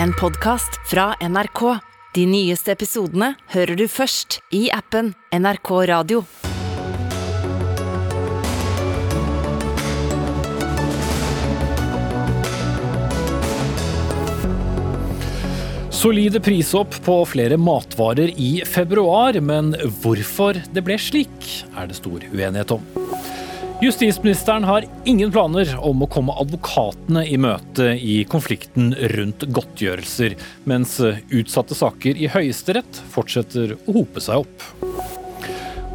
en podkast fra NRK. De nyeste episodene hører du først i appen NRK Radio. Solide prisopp på flere matvarer i februar, men hvorfor det ble slik, er det stor uenighet om. Justisministeren har ingen planer om å komme advokatene i møte i konflikten rundt godtgjørelser, mens utsatte saker i Høyesterett fortsetter å hope seg opp.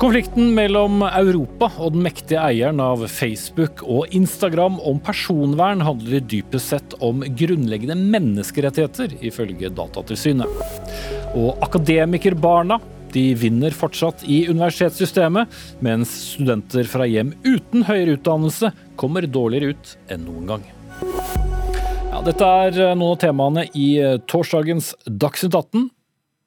Konflikten mellom Europa og den mektige eieren av Facebook og Instagram om personvern handler dypest sett om grunnleggende menneskerettigheter, ifølge Datatilsynet. Og akademikerbarna de vinner fortsatt i universitetssystemet, mens studenter fra hjem uten høyere utdannelse kommer dårligere ut enn noen gang. Ja, dette er noen av temaene i torsdagens Dagsnytt 18.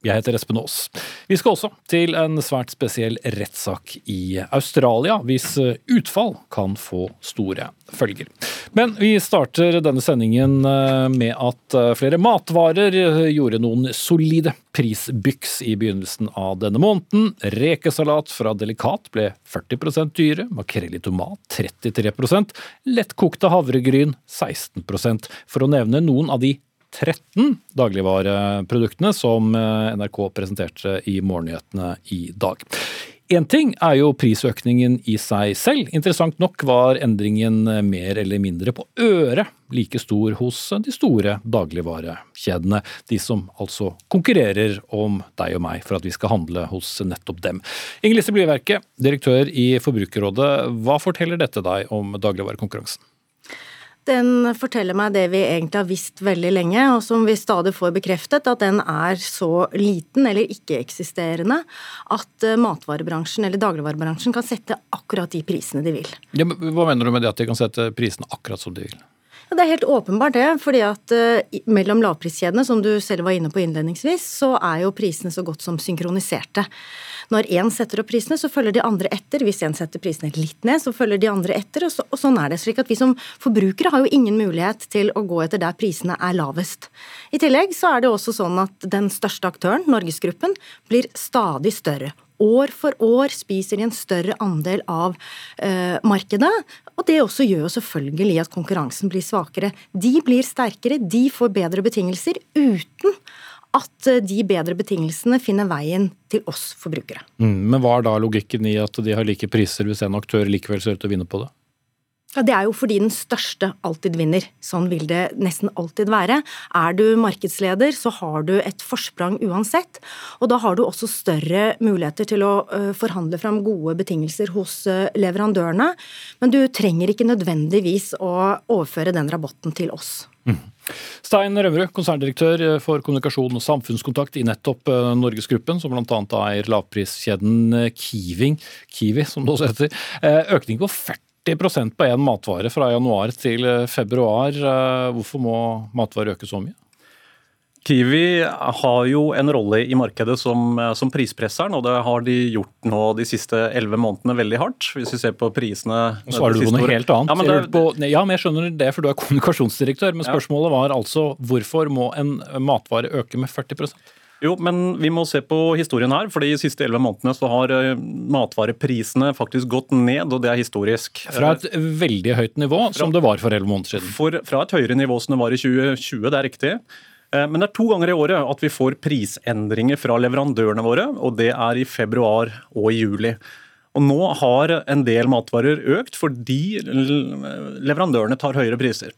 Jeg heter Espen Aas. Vi skal også til en svært spesiell rettssak i Australia, hvis utfall kan få store følger. Men vi starter denne sendingen eh, med at eh, flere matvarer gjorde noen solide prisbyks i begynnelsen av denne måneden. Rekesalat fra Delikat ble 40 dyre, makrell i tomat 33% lettkokte havregryn 16% for å nevne noen av de 13 dagligvareproduktene som eh, NRK presenterte i morgennyhetene i dag. Én ting er jo prisøkningen i seg selv. Interessant nok var endringen mer eller mindre på øret like stor hos de store dagligvarekjedene. De som altså konkurrerer om deg og meg for at vi skal handle hos nettopp dem. Inger Lise Blieverke, direktør i Forbrukerrådet, hva forteller dette deg om dagligvarekonkurransen? Den forteller meg det vi egentlig har visst veldig lenge, og som vi stadig får bekreftet, at den er så liten eller ikke-eksisterende at eh, matvarebransjen eller dagligvarebransjen kan sette akkurat de prisene de vil. Ja, hva mener du med det at de kan sette prisene akkurat som de vil? Det er helt åpenbart det, fordi at uh, mellom lavpriskjedene, som du selv var inne på innledningsvis, så er jo prisene så godt som synkroniserte. Når én setter opp prisene, så følger de andre etter. Hvis én setter prisene litt ned, så følger de andre etter. Og, så, og, sånn er det. slik at Vi som forbrukere har jo ingen mulighet til å gå etter der prisene er lavest. I tillegg så er det også sånn at den største aktøren, Norgesgruppen, blir stadig større. År for år spiser de en større andel av eh, markedet. Og det også gjør jo selvfølgelig at konkurransen blir svakere. De blir sterkere, de får bedre betingelser uten at eh, de bedre betingelsene finner veien til oss forbrukere. Mm, men hva er da logikken i at de har like priser hvis en aktør likevel ser ut til å vinne på det? Ja, Det er jo fordi den største alltid vinner. Sånn vil det nesten alltid være. Er du markedsleder, så har du et forsprang uansett. Og da har du også større muligheter til å eh, forhandle fram gode betingelser hos eh, leverandørene. Men du trenger ikke nødvendigvis å overføre den rabatten til oss. Mm. Stein Rømmerud, konserndirektør for kommunikasjon og samfunnskontakt i nettopp eh, Norgesgruppen, som bl.a. eier lavpriskjeden Kiwi, Kiwi som det også heter. Økning på 40 40 på én matvare fra januar til eh, februar. Eh, hvorfor må matvarer øke så mye? Kiwi har jo en rolle i markedet som, eh, som, prispresseren, og det har de gjort nå de siste elleve månedene veldig hardt. Hvis vi ser på prisene Og så er du på noe helt annet. Ja men, det, på, ja, men jeg skjønner det, for du er kommunikasjonsdirektør. Men spørsmålet var altså hvorfor må en matvare øke med 40 jo, men vi må se på historien her. for De siste elleve månedene så har eh, matvareprisene faktisk gått ned, og det er historisk. Fra et veldig høyt nivå, fra, som det var for elleve måneder siden? For, fra et høyere nivå som det var i 2020, det er riktig. Eh, men det er to ganger i året at vi får prisendringer fra leverandørene våre, og det er i februar og i juli. Og Nå har en del matvarer økt fordi leverandørene tar høyere priser.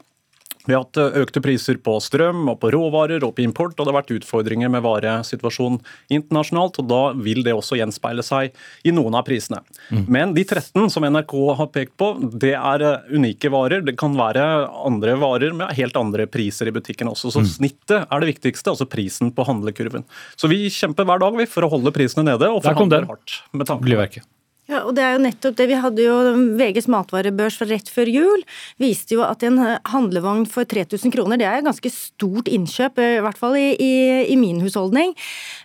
Vi har hatt økte priser på strøm og på råvarer og på import, og det har vært utfordringer med varesituasjonen internasjonalt. og Da vil det også gjenspeile seg i noen av prisene. Mm. Men de 13 som NRK har pekt på, det er eh, unike varer. Det kan være andre varer med helt andre priser i butikken også. Så mm. snittet er det viktigste, altså prisen på handlekurven. Så vi kjemper hver dag vi, for å holde prisene nede og forhandler hardt med tanke på Ja, og det er jo nettopp det. Vi hadde jo VGs matvarebørs fra rett før jul. Viste jo at en handlevogn for 3000 kroner, det er et ganske stort innkjøp, i hvert fall i, i, i min husholdning.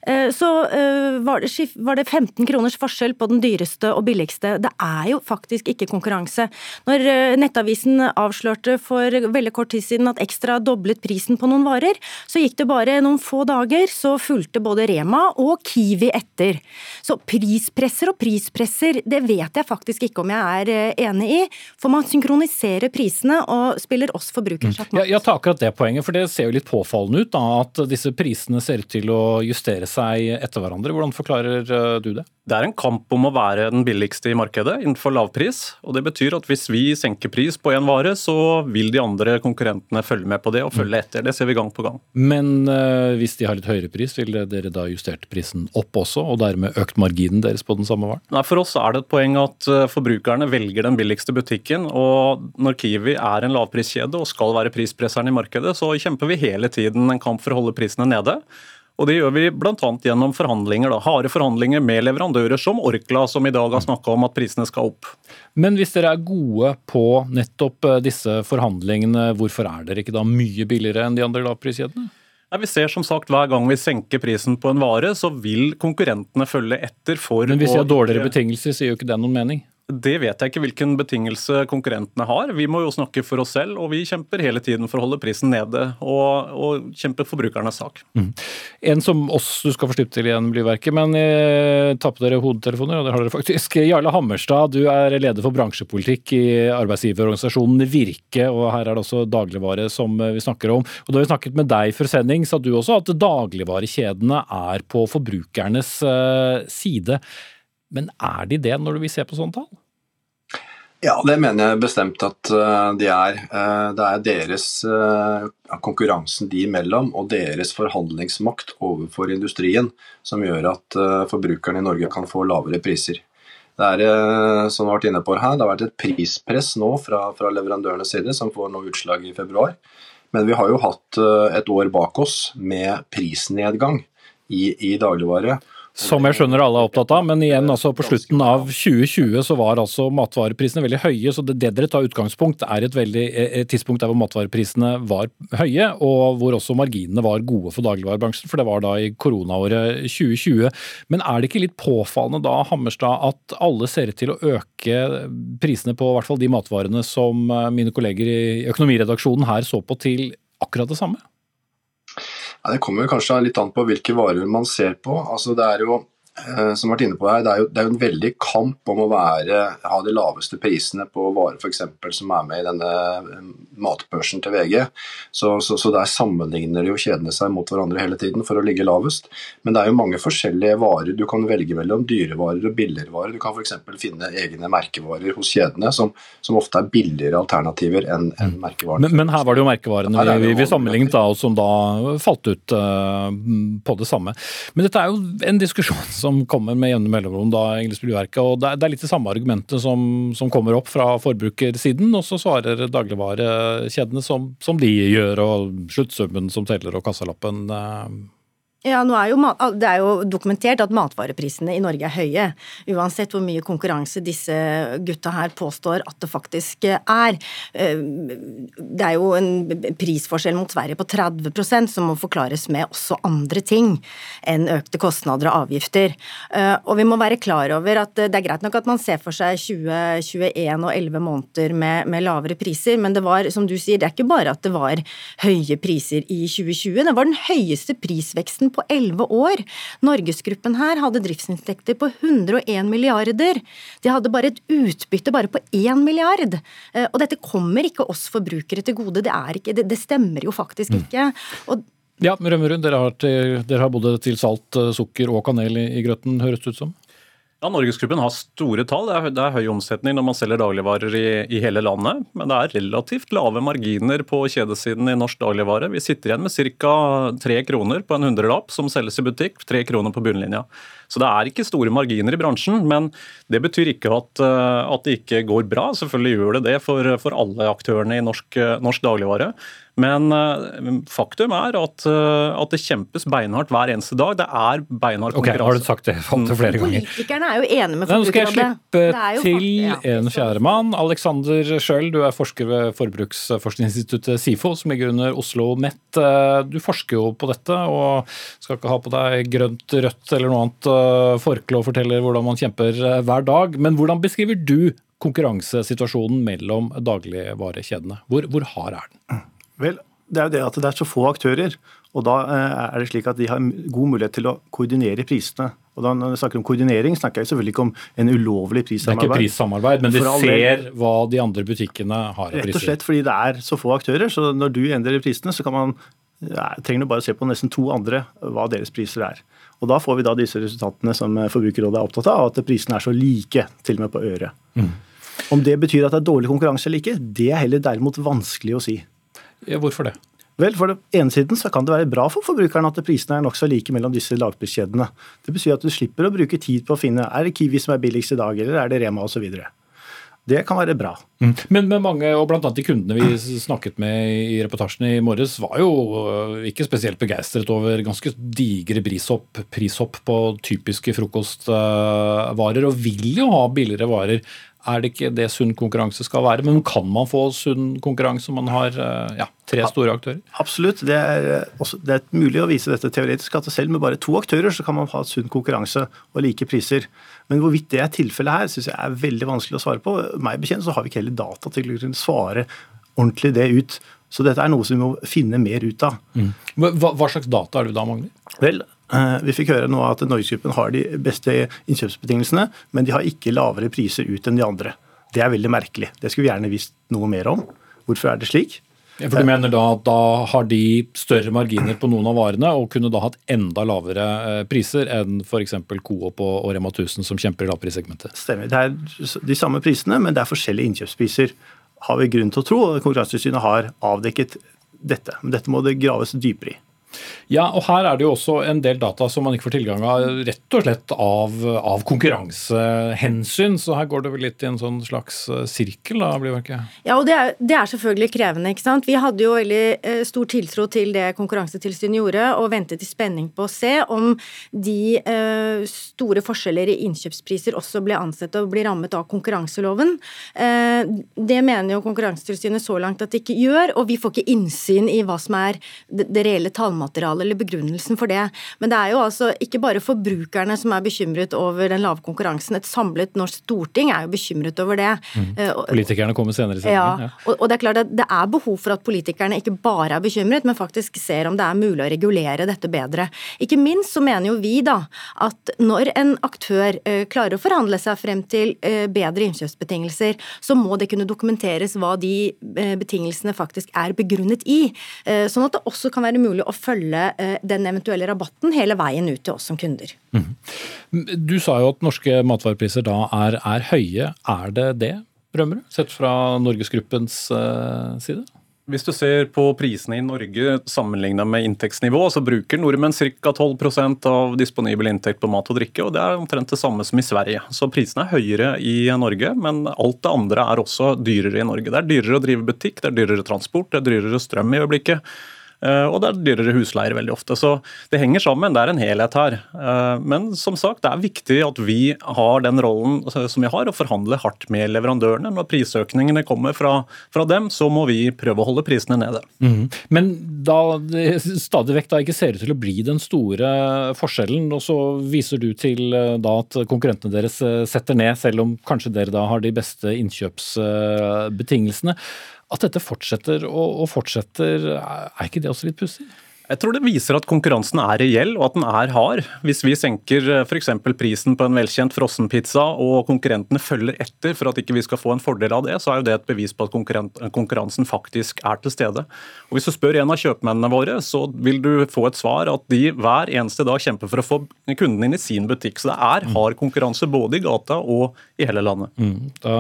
Eh, så eh, var det, var det 15 kroners forskjell på den dyreste og billigste. Det er jo faktisk ikke konkurranse. Når eh, Nettavisen avslørte for veldig kort tid siden at Ekstra doblet prisen på noen varer, så gikk det bare noen få dager, så fulgte både Rema og Kiwi etter. Så prispresser og prispresser priser, det vet jeg faktisk ikke om jeg er eh, enig i. For man synkroniserer prisene og spiller oss forbrukere sjakkmatt. mm. Ja, ta akkurat det poenget, for det ser jo litt påfallende ut da, at disse prisene ser ut til å justere seg etter hverandre. Hvordan forklarer eh, du det? Det er en kamp om å være den billigste i markedet innenfor lavpris. og Det betyr at hvis vi senker pris på en vare, så vil de andre konkurrentene følge med på det og følge mm. etter. Det ser vi gang på gang. Men uh, hvis de har litt høyere pris, vil dere da justert prisen opp også, og dermed økt marginen deres på den samme varen? Nei, For oss er det et poeng at uh, forbrukerne velger den billigste butikken. og Når Kiwi er en lavpriskjede og skal være prispresseren i markedet, så kjemper vi hele tiden en kamp for å holde prisene nede. Og Det gjør vi bl.a. gjennom forhandlinger, da, harde forhandlinger med leverandører som Orkla, som i dag har snakka om at prisene skal opp. Men hvis dere er gode på nettopp eh, disse forhandlingene, hvorfor er dere ikke da mye billigere enn de andre lavpriskjedene? Nei, vi ser som sagt Hver gang vi senker prisen på en vare, så vil konkurrentene følge etter. for Men Hvis de har dårligere betingelser, så gir jo ikke det noen mening? Det vet jeg ikke hvilken betingelse konkurrentene har. Vi må jo snakke for oss selv, og vi kjemper hele tiden for å holde prisen nede og, og kjempe forbrukernes sak. Mm. En som oss du skal få slippe til igjen, Blyverket, men eh, ta på dere hodetelefoner, og det har dere faktisk. Jarle Hammerstad, du er leder for bransjepolitikk i arbeidsgiverorganisasjonen Virke, og her er det også dagligvare som vi snakker om. Og Da vi snakket med deg før sending, sa du også at dagligvarekjedene er på forbrukernes eh, side. Men er de det når du vil se på sånne tall? Ja, det mener jeg bestemt at eh, de er. Eh, det er deres eh, konkurransen de imellom og deres forhandlingsmakt overfor industrien som gjør at forbrukerne i Norge kan få lavere priser. Det er som vi har vært inne på her, det har vært et prispress nå fra, fra leverandørenes side som får nå utslag i februar. Men vi har jo hatt et år bak oss med prisnedgang i, i dagligvare. Som jeg skjønner alle er opptatt av, men igjen, altså på slutten av 2020 så var altså matvareprisene veldig høye. Så det, det dere tar utgangspunkt er et, veldig, et tidspunkt der hvor matvareprisene var høye, og hvor også marginene var gode for dagligvarebransjen, for det var da i koronaåret 2020. Men er det ikke litt påfallende da, Hammerstad, at alle ser ut til å øke prisene på hvert fall de matvarene som mine kolleger i økonomiredaksjonen her så på til akkurat det samme? Det kommer kanskje litt an på hvilke varer man ser på. Altså, det er jo Eh, har vært inne på her, det er, jo, det er jo en veldig kamp om å være, ha de laveste prisene på varer f.eks. som er med i denne eh, matbørsen til VG. Så, så, så, der sammenligner jo kjedene seg mot hverandre hele tiden for å ligge lavest. Men det er jo mange forskjellige varer du kan velge mellom. Dyrevarer og billigere varer. Du kan f.eks. finne egne merkevarer hos kjedene som, som, ofte er billigere alternativer enn en mm. merkevarene. Men, men, her var det jo merkevarene vi, vi, vi sammenlignet da, og som da falt ut uh, på det samme. Men dette er jo en diskusjon som som kommer med jevne mellomrom, da, Ingelsbyverket. og det er, litt det samme argumentet som, som kommer opp fra forbrukersiden, og så svarer dagligvarekjedene som, som de gjør, og sluttsummen som teller og kassalappen. Eh, ja, er jo, Det er jo dokumentert at matvareprisene i Norge er høye. Uansett hvor mye konkurranse disse gutta her påstår at det faktisk er. Eh, det er jo en prisforskjell mot Sverige på 30% som må forklares med også andre ting enn økte kostnader og avgifter. Eh, og vi må være klar over at det er greit nok at man ser for seg 2021 og 11 måneder med, med lavere priser, men det var, som du sier, det er ikke bare at det var høye priser i 2020, det var den høyeste prisveksten på elleve år. Norgesgruppen her hadde driftsinntekter på 101 milliarder. De hadde bare et utbytte bare på 1 milliard. Eh, og dette kommer ikke oss forbrukere til gode. Det, ikke, det, det stemmer jo faktisk mm. ikke. Og ja, Rømmerud, dere dere har både til salt, eh, sukker og kanel i, i grøten, høres det ut som? Ja, Norgesgruppen har store tall. Det er, det er, høy omsetning når man selger dagligvarer i, i, hele landet. Men det er relativt lave marginer på kjedesiden i norsk dagligvare. Vi sitter igjen med ca. tre kroner på en hundrelapp som selges i butikk. Tre kroner på bunnlinja. Så det er ikke store marginer i bransjen, men det betyr ikke at, at det ikke går bra. Selvfølgelig gjør det det for, for alle aktørene i norsk, norsk dagligvare. Men uh, faktum er at, at, det kjempes beinhardt hver eneste dag. Det er beinhard konkurranse. Okay, har du sagt det fant flere ganger? Politikerne er jo enige med Nå skal jeg slippe til ja. en fjerdemann. Alexander Schjøll, du er forsker ved forbruksforskningsinstituttet SIFO, som ligger under Oslo Met. Eh, du forsker jo på dette og skal ikke ha på deg grønt, rødt eller noe annet forkle og forteller hvordan man kjemper hver dag. Men hvordan beskriver du konkurransesituasjonen mellom dagligvarekjedene? Hvor, hvor hard er den? Vel, det er jo det at det er så få aktører. Og da eh, er det slik at de har god mulighet til å koordinere prisene. Og da Når jeg snakker om koordinering, snakker jeg selvfølgelig ikke om en ulovlig prissamarbeid. Det er ikke prissamarbeid, men de ser hva de andre butikkene har av priser. Rett og slett fordi det er så få aktører. Så når du endrer prisene, så kan man ja, trenger du bare å se på nesten to andre hva deres priser er. Og Da får vi da disse resultatene som Forbrukerrådet er opptatt av, at prisene er så like, til og med på øret. Mm. Om det betyr at det er dårlig konkurranse eller ikke, det er heller derimot vanskelig å si. Hvorfor det? Vel, For den ene siden så kan det være bra for forbrukeren at prisene er nokså like mellom disse lavpriskjedene. Det betyr at du slipper å bruke tid på å finne er det Kiwi som er billigst i dag, eller er det Rema osv. Det kan være bra. Mm. Men, med mange, og bl.a. de kundene vi snakket med i reportasjen i morges, var jo øh, ikke spesielt begeistret over ganske digre prishopp, prishopp på typiske frokostvarer, og vil jo ha billigere varer er det ikke det sunn konkurranse skal være? Men kan man få sunn konkurranse om man har eh, ja, tre store aktører? Absolutt. Det er, eh, også, det er, mulig å vise dette teoretisk, at selv med bare to aktører så kan man ha sunn konkurranse og like priser. Men hvorvidt det er tilfellet her, syns jeg er veldig vanskelig å svare på. Meg bekjent så har vi ikke heller data til å kunne svare ordentlig det ut. Så dette er noe som vi må finne mer ut av. Mm. Hva, hva slags data er det da mangler? Vel, Eh, vi fikk høre nå at Norgesgruppen har de beste innkjøpsbetingelsene, men de har ikke lavere priser ut enn de andre. Det er veldig merkelig. Det skulle vi gjerne visst noe mer om. Hvorfor er det slik? For du mener da at da har de større marginer på noen av varene og kunne da hatt enda lavere eh, priser enn f.eks. Coop og Rema 1000 som kjemper i lavprissegmentet? Stemmer. Det er de samme prisene, men det er forskjellige innkjøpspriser. Har vi grunn til å tro, og Konkurransetilsynet har avdekket dette. Men dette må det graves dypere i. Ja, og her er det jo også en del data som man ikke får tilgang av rett og slett av, av konkurransehensyn. Så her går det vel litt i en sånn slags eh, sirkel, da, blir det ikke? Ja, og det er, det er, selvfølgelig krevende, ikke sant. Vi hadde jo veldig eh, stor tiltro til det Konkurransetilsynet gjorde, og ventet i spenning på å se om de eh, store forskjeller i innkjøpspriser også ble ansett å bli rammet av konkurranseloven. Eh, det mener jo Konkurransetilsynet så langt at det ikke gjør, og vi får ikke innsyn i hva som er det, det reelle tallmaterialet tallmateriale eller begrunnelsen for det. Men det er jo altså ikke bare forbrukerne som er bekymret over den lave konkurransen. Et samlet norsk storting er jo bekymret over det. Mm. Eh, politikerne kommer senere i sendingen. Ja, og, og det er klart at det er behov for at politikerne ikke bare er bekymret, men faktisk ser om det er mulig å regulere dette bedre. Ikke minst så mener jo vi da at når en aktør uh, klarer å forhandle seg frem til uh, bedre innkjøpsbetingelser, så må det kunne dokumenteres hva de betingelsene faktisk er begrunnet i. Sånn at det også kan være mulig å følge eh, den eventuelle rabatten hele veien ut til oss som kunder. Mm. Du sa jo at norske matvarepriser da er, er høye. Er det det, Brømmerud, sett fra Norgesgruppens uh, side? Hvis du ser på prisene i Norge sammenlignet med inntektsnivå, så bruker nordmenn ca. 12% av disponibel inntekt på mat og drikke, og det er omtrent det samme som i Sverige. Så prisene er høyere i Norge, men alt det andre er også dyrere i Norge. Det er dyrere å drive butikk, det er dyrere transport, det er dyrere strøm i øyeblikket. Eh, og det er dyrere husleier veldig ofte. Så det henger sammen, det er en helhet her. Eh, men som sagt, det er viktig at vi har den rollen som vi har, å forhandle hardt med leverandørene. Når prisøkningene kommer fra, fra dem, så må vi prøve å holde prisene nede. Mm. Men da det stadig vekk da ikke ser ut til å bli den store forskjellen, og så viser du til eh, da at konkurrentene deres setter ned, selv om kanskje dere da har de beste innkjøpsbetingelsene. At dette fortsetter og, og fortsetter, er ikke det også litt pussig? Jeg tror det viser at konkurransen er reell og at den er hard. Hvis vi senker eh, f.eks. prisen på en velkjent frossenpizza og konkurrentene følger etter for at ikke vi skal få en fordel av det, så er jo det et bevis på at konkurransen faktisk er til stede. Og Hvis du spør en av kjøpmennene våre, så vil du få et svar at de hver eneste dag kjemper for å få kunden inn i sin butikk. Så det er hard konkurranse både i gata og i hele landet. Mm. Da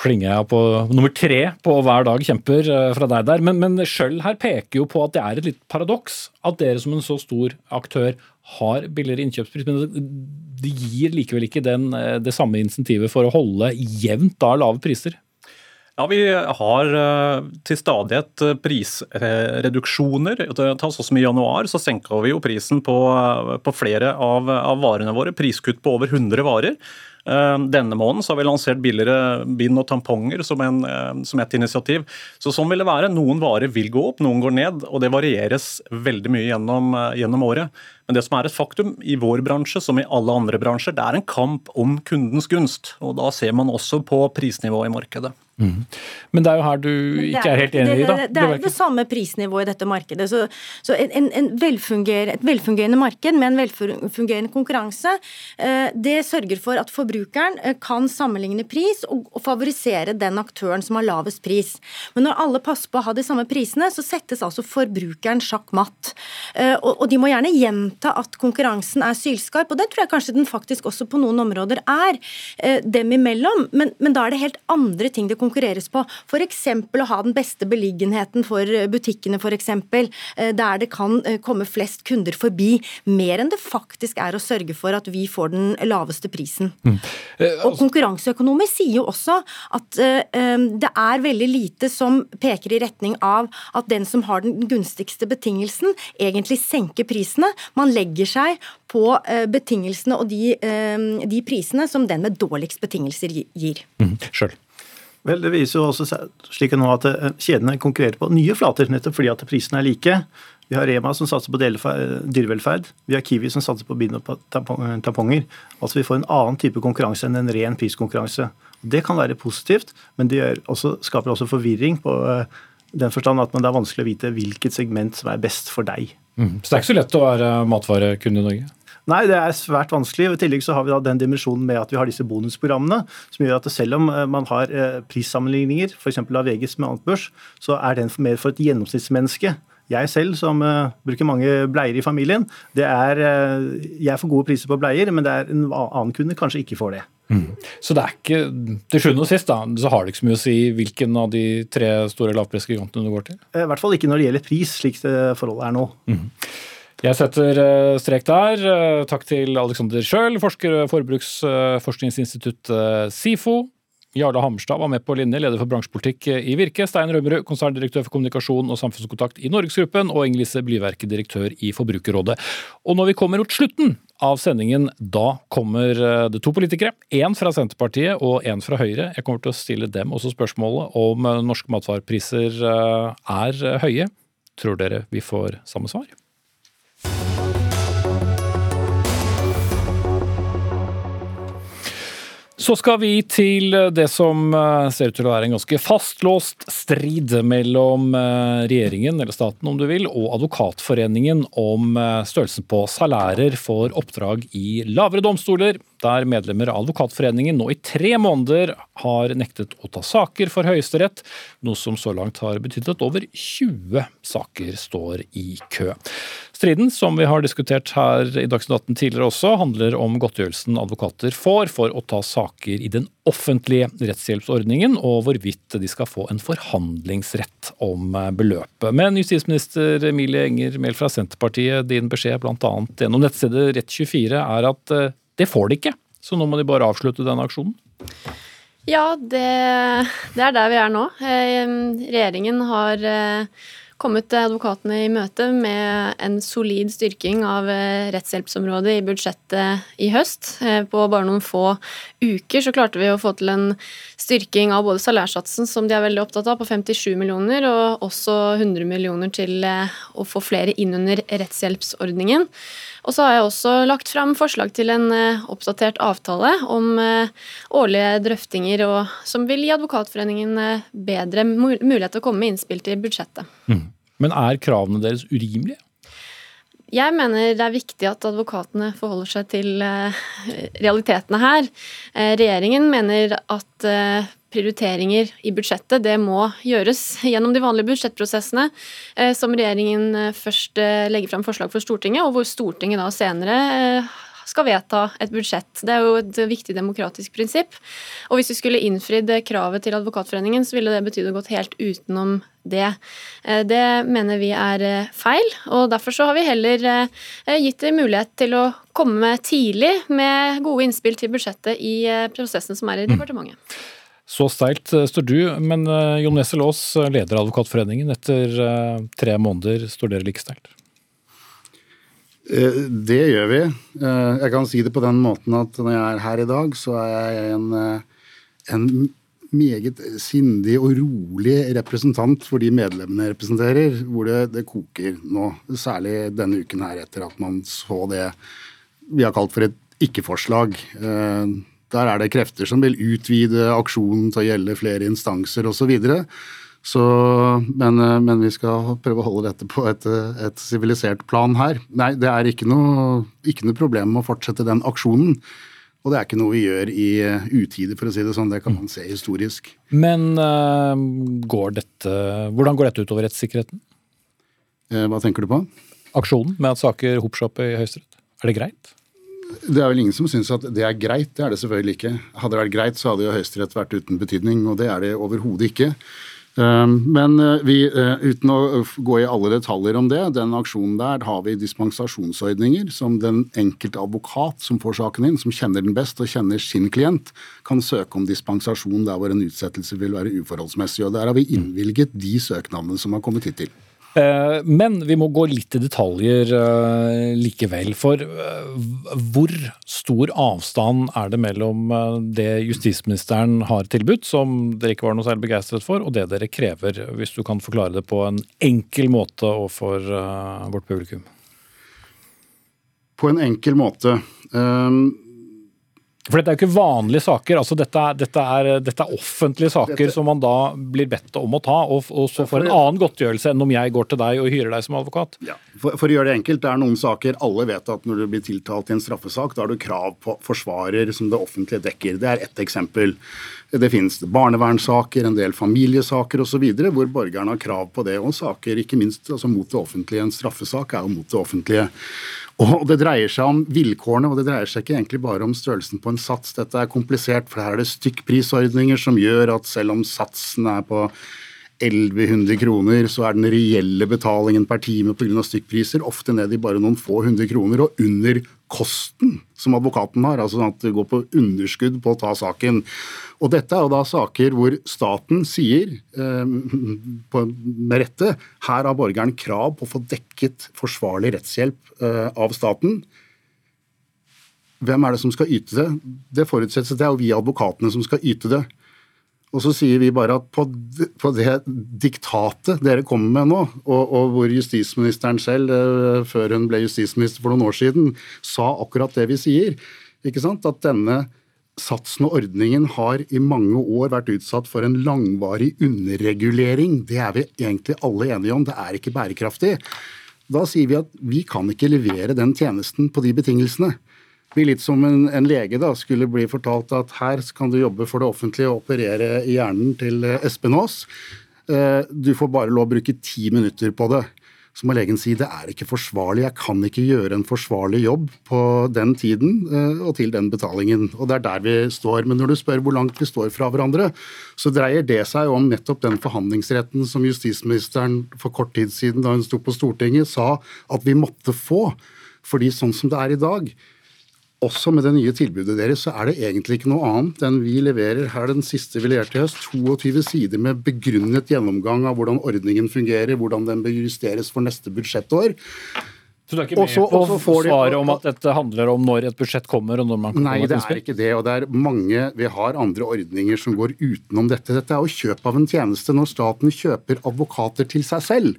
plinger jeg på nummer tre på hver dag kjemper eh, fra deg der. Men, men Schjøll her peker jo på at det er et litt paradoks at dere som en så stor aktør har billigere innkjøpspris, men det gir likevel ikke den, eh, det samme insentivet for å holde jevnt da lave priser. Ja, Vi har eh, til stadighet prisreduksjoner. Ta sånn som I januar så senka vi jo prisen på, på flere av, av varene våre. Priskutt på over 100 varer. Eh, denne måneden så har vi lansert billigere bind og tamponger som, en, eh, som, et initiativ. Så Sånn vil det være. Noen varer vil gå opp, noen går ned. og Det varieres veldig mye gjennom, eh, gjennom året. Men det som er et faktum i vår bransje, som i alle andre bransjer, det er en kamp om kundens gunst. og Da ser man også på prisnivået i markedet. Mm. Men det er jo her du ikke er, helt enig i, da? Det, det, det, er det samme prisnivået i dette markedet. Så, så en, en velfunger, et velfungerende marked med en velfungerende konkurranse, eh, det sørger for at forbrukeren eh, kan sammenligne pris og, favorisere den aktøren som har lavest pris. Men når alle passer på å ha de samme prisene, så settes altså forbrukeren sjakk matt. Eh, og, de må gjerne gjenta at konkurransen er sylskarp, og det tror jeg kanskje den faktisk også på noen områder er, dem imellom, men, men da er det helt andre ting det konkurreres på. F.eks. å ha den beste beliggenheten for butikkene, f.eks. Eh, der det kan eh, komme flest kunder forbi. Mer enn det faktisk er å sørge for at vi får den laveste prisen. Mm. Eh, og altså- Konkurranseøkonomer sier jo også at det er veldig lite som peker i retning av at den som har den gunstigste betingelsen, egentlig senker prisene. Man legger seg på betingelsene og de, de prisene som den med dårligst betingelser gir. Mm. Selv. Vel, Det viser jo også slik nå at eh, kjedene konkurrerer på nye flater, nettopp fordi at prisene er like. Vi har Rema som satser på dyrevelferd. Vi har Kiwi som satser på bind og tamponger. Altså Vi får en annen type konkurranse enn en ren priskonkurranse. Det kan være positivt, men det også, skaper også forvirring på eh, den forstand at det er vanskelig å vite hvilket segment som er best for deg. Mm. Så det er ikke så lett å være matvarekunde i Norge? Nei, det er svært vanskelig. og I tillegg så har vi da den dimensjonen med at vi har disse bonusprogrammene, som gjør at selv om eh, man har eh, prissammenligninger, f.eks. av VGs med børs, så er den mer for et gjennomsnittsmenneske. Jeg selv, som uh, bruker mange bleier i familien, det er uh, Jeg får gode priser på bleier, men det er en annen kunde kanskje ikke får det. Mm. Så det er ikke Til sjuende og sist da, så har det ikke så mye å si hvilken av de tre store lavprisgigantene du går til? I hvert fall ikke når det gjelder pris, slik det forholdet er nå. Mm. Jeg setter strek der. Takk til Alexander Schjøl, forsker ved Forbruksforskningsinstituttet SIFO. Jarle Hammerstad var med på linje, leder for bransjepolitikk i Virke. Stein Rømmerud, konserndirektør for kommunikasjon og samfunnskontakt i Norgesgruppen. Og Inger-Lise Blyverke, direktør i Forbrukerrådet. Og når vi kommer mot slutten av sendingen, da kommer det to politikere. Én fra Senterpartiet og én fra Høyre. Jeg kommer til å stille dem også spørsmålet om norske matvarepriser er høye. Tror dere vi får samme svar? Så skal vi til det som eh, ser ut til å være en ganske fastlåst strid mellom eh, regjeringen, eller staten om du vil, og Advokatforeningen om eh, størrelsen på salærer for oppdrag i lavere domstoler, der medlemmer av Advokatforeningen nå i tre måneder har nektet å ta saker for Høyesterett, noe som så langt har betydd at over 20 saker står i kø. Striden, som vi har diskutert her i Dagsnytt 18 tidligere også, handler om godtgjørelsen advokater får for å ta saker i den offentlige rettshjelpsordningen, og hvorvidt de skal få en forhandlingsrett om beløpet. Men justisminister Emilie Enger Mehl fra Senterpartiet, din beskjed bl.a. gjennom nettstedet Rett24 er at eh, det får de ikke, så nå må de bare avslutte denne aksjonen? Ja, det, det er der vi er nå. Eh, regjeringen har eh, kommet advokatene i møte med en solid styrking av eh, rettshjelpsområdet i budsjettet i høst. Eh, på bare noen få uker så klarte vi å få til en styrking av både salærsatsen, som de er veldig opptatt av, på 57 millioner, og også 100 millioner til eh, å få flere inn under rettshjelpsordningen. Og så har jeg også lagt fram forslag til en oppdatert avtale om årlige drøftinger, og, som vil gi Advokatforeningen bedre mulighet til å komme med innspill til budsjettet. Mm. Men er kravene deres urimelige? Jeg mener det er viktig at advokatene forholder seg til eh, realitetene her. Eh, regjeringen mener at eh, prioriteringer i budsjettet det må gjøres gjennom de vanlige budsjettprosessene, som regjeringen først legger fram forslag for Stortinget, og hvor Stortinget da senere skal vedta et budsjett. Det er jo et viktig demokratisk prinsipp. Og hvis vi skulle innfridd kravet til Advokatforeningen, så ville det betydd å gått helt utenom det. Eh, det mener vi er eh, feil, og derfor så har vi heller gitt dem mulighet til å komme tidlig med gode innspill til budsjettet i prosessen som er i mm. departementet. Mm. Så steilt eh, står du, men eh, Jon Nessel Aas, eh, leder av Advokatforeningen. Etter tre måneder står dere like steilt? Det gjør vi. Jeg kan si det på den måten at når jeg er her i dag, så er jeg en, en meget sindig og rolig representant for de medlemmene jeg representerer, hvor det, det, koker nå. Særlig denne uken her, etter at man så det vi har kalt for et ikke-forslag. Der er det krefter som vil utvide aksjonen til å gjelde flere instanser osv. Så, men, men, vi skal prøve å holde dette på et sivilisert plan her. Nei, det er ikke noe, ikke noe problem å fortsette den aksjonen. Og det er ikke noe vi gjør i utide, for å si det sånn. Det kan man se historisk. Men uh, går dette, hvordan går dette utover rettssikkerheten? Uh, hva tenker du på? Aksjonen med at saker hoper seg opp i Høyesterett. Er det greit? Det er vel ingen som syns at det er greit. Det er det selvfølgelig ikke. Hadde det vært greit, så hadde jo Høyesterett vært uten betydning, og det er det overhodet ikke. Um, men uh, vi, uh, uten å gå i alle detaljer om det, den aksjonen der har vi dispensasjonsordninger som den enkelte advokat som får saken inn, som kjenner den best og kjenner sin klient, kan søke om dispensasjon der hvor en utsettelse vil være uforholdsmessig. Og der har vi innvilget de søknadene som har kommet hittil. Eh, men vi må gå litt i detaljer eh, likevel. For eh, hvor stor avstand er det mellom det justisministeren har tilbudt, som dere ikke var noe særlig begeistret for, og det dere krever? Hvis du kan forklare det på en enkel måte overfor vårt publikum. På en enkel måte. For dette er jo ikke vanlige saker. altså Dette er, dette er, dette er offentlige saker dette... som man da blir bedt om å ta, og, og så får en annen godtgjørelse enn om jeg går til deg og hyrer deg som advokat. Ja. For, for, å gjøre det enkelt, det er noen saker alle vet at når du blir tiltalt i en straffesak, da har du krav på forsvarer som det offentlige dekker. Det er ett eksempel. Det finnes barnevernssaker, en del familiesaker osv. hvor borgerne har krav på det. Og saker ikke minst altså mot det offentlige. En straffesak er jo mot det offentlige. Og Det dreier seg om vilkårene, og det dreier seg ikke egentlig bare om størrelsen på en sats. Dette er komplisert, for her er det stykkprisordninger som gjør at selv om satsen er på 1100 kroner, så er den reelle betalingen per time pga. stykkpriser ofte ned i bare noen få hundre kroner, og under kosten som advokaten har. Altså at det går på underskudd på å ta saken. Og dette er jo da saker hvor staten sier, eh, med rette, her har borgeren krav på å få dekket forsvarlig rettshjelp eh, av staten. Hvem er det som skal yte det? Det forutsettes at det er jo vi advokatene som skal yte det. Og så sier vi bare at på, på det diktatet dere kommer med nå, og, og, hvor justisministeren selv, eh, før hun ble justisminister for noen år siden, sa akkurat det vi sier, ikke sant? at denne satsen og ordningen har i mange år vært utsatt for en langvarig underregulering. Det er vi egentlig alle enige om. Det er ikke bærekraftig. Da sier vi at vi kan ikke levere den tjenesten på de betingelsene blir litt som en, en, lege da, skulle bli fortalt at her kan du jobbe for det offentlige og operere i hjernen til eh, Espen Aas. Eh, du får bare lov å bruke ti minutter på det. Så må legen si det er ikke forsvarlig, jeg kan ikke gjøre en forsvarlig jobb på den tiden eh, og til den betalingen. Og det er der vi står. Men når du spør hvor langt vi står fra hverandre, så dreier det seg om nettopp den forhandlingsretten som justisministeren for kort tid siden, da hun sto på Stortinget, sa at vi måtte få. Fordi sånn som det er i dag, også med det nye tilbudet deres, så er det egentlig ikke noe annet enn vi leverer her den siste vi leverte i høst, 22 sider med begrunnet gjennomgang av hvordan ordningen fungerer, hvordan den bør justeres for neste budsjettår. Så du er ikke med også, på svaret om at dette handler om når et budsjett kommer? og når man kan Nei, det er ikke det. og det er mange, Vi har andre ordninger som går utenom dette. Dette er jo kjøp av en tjeneste når staten kjøper advokater til seg selv.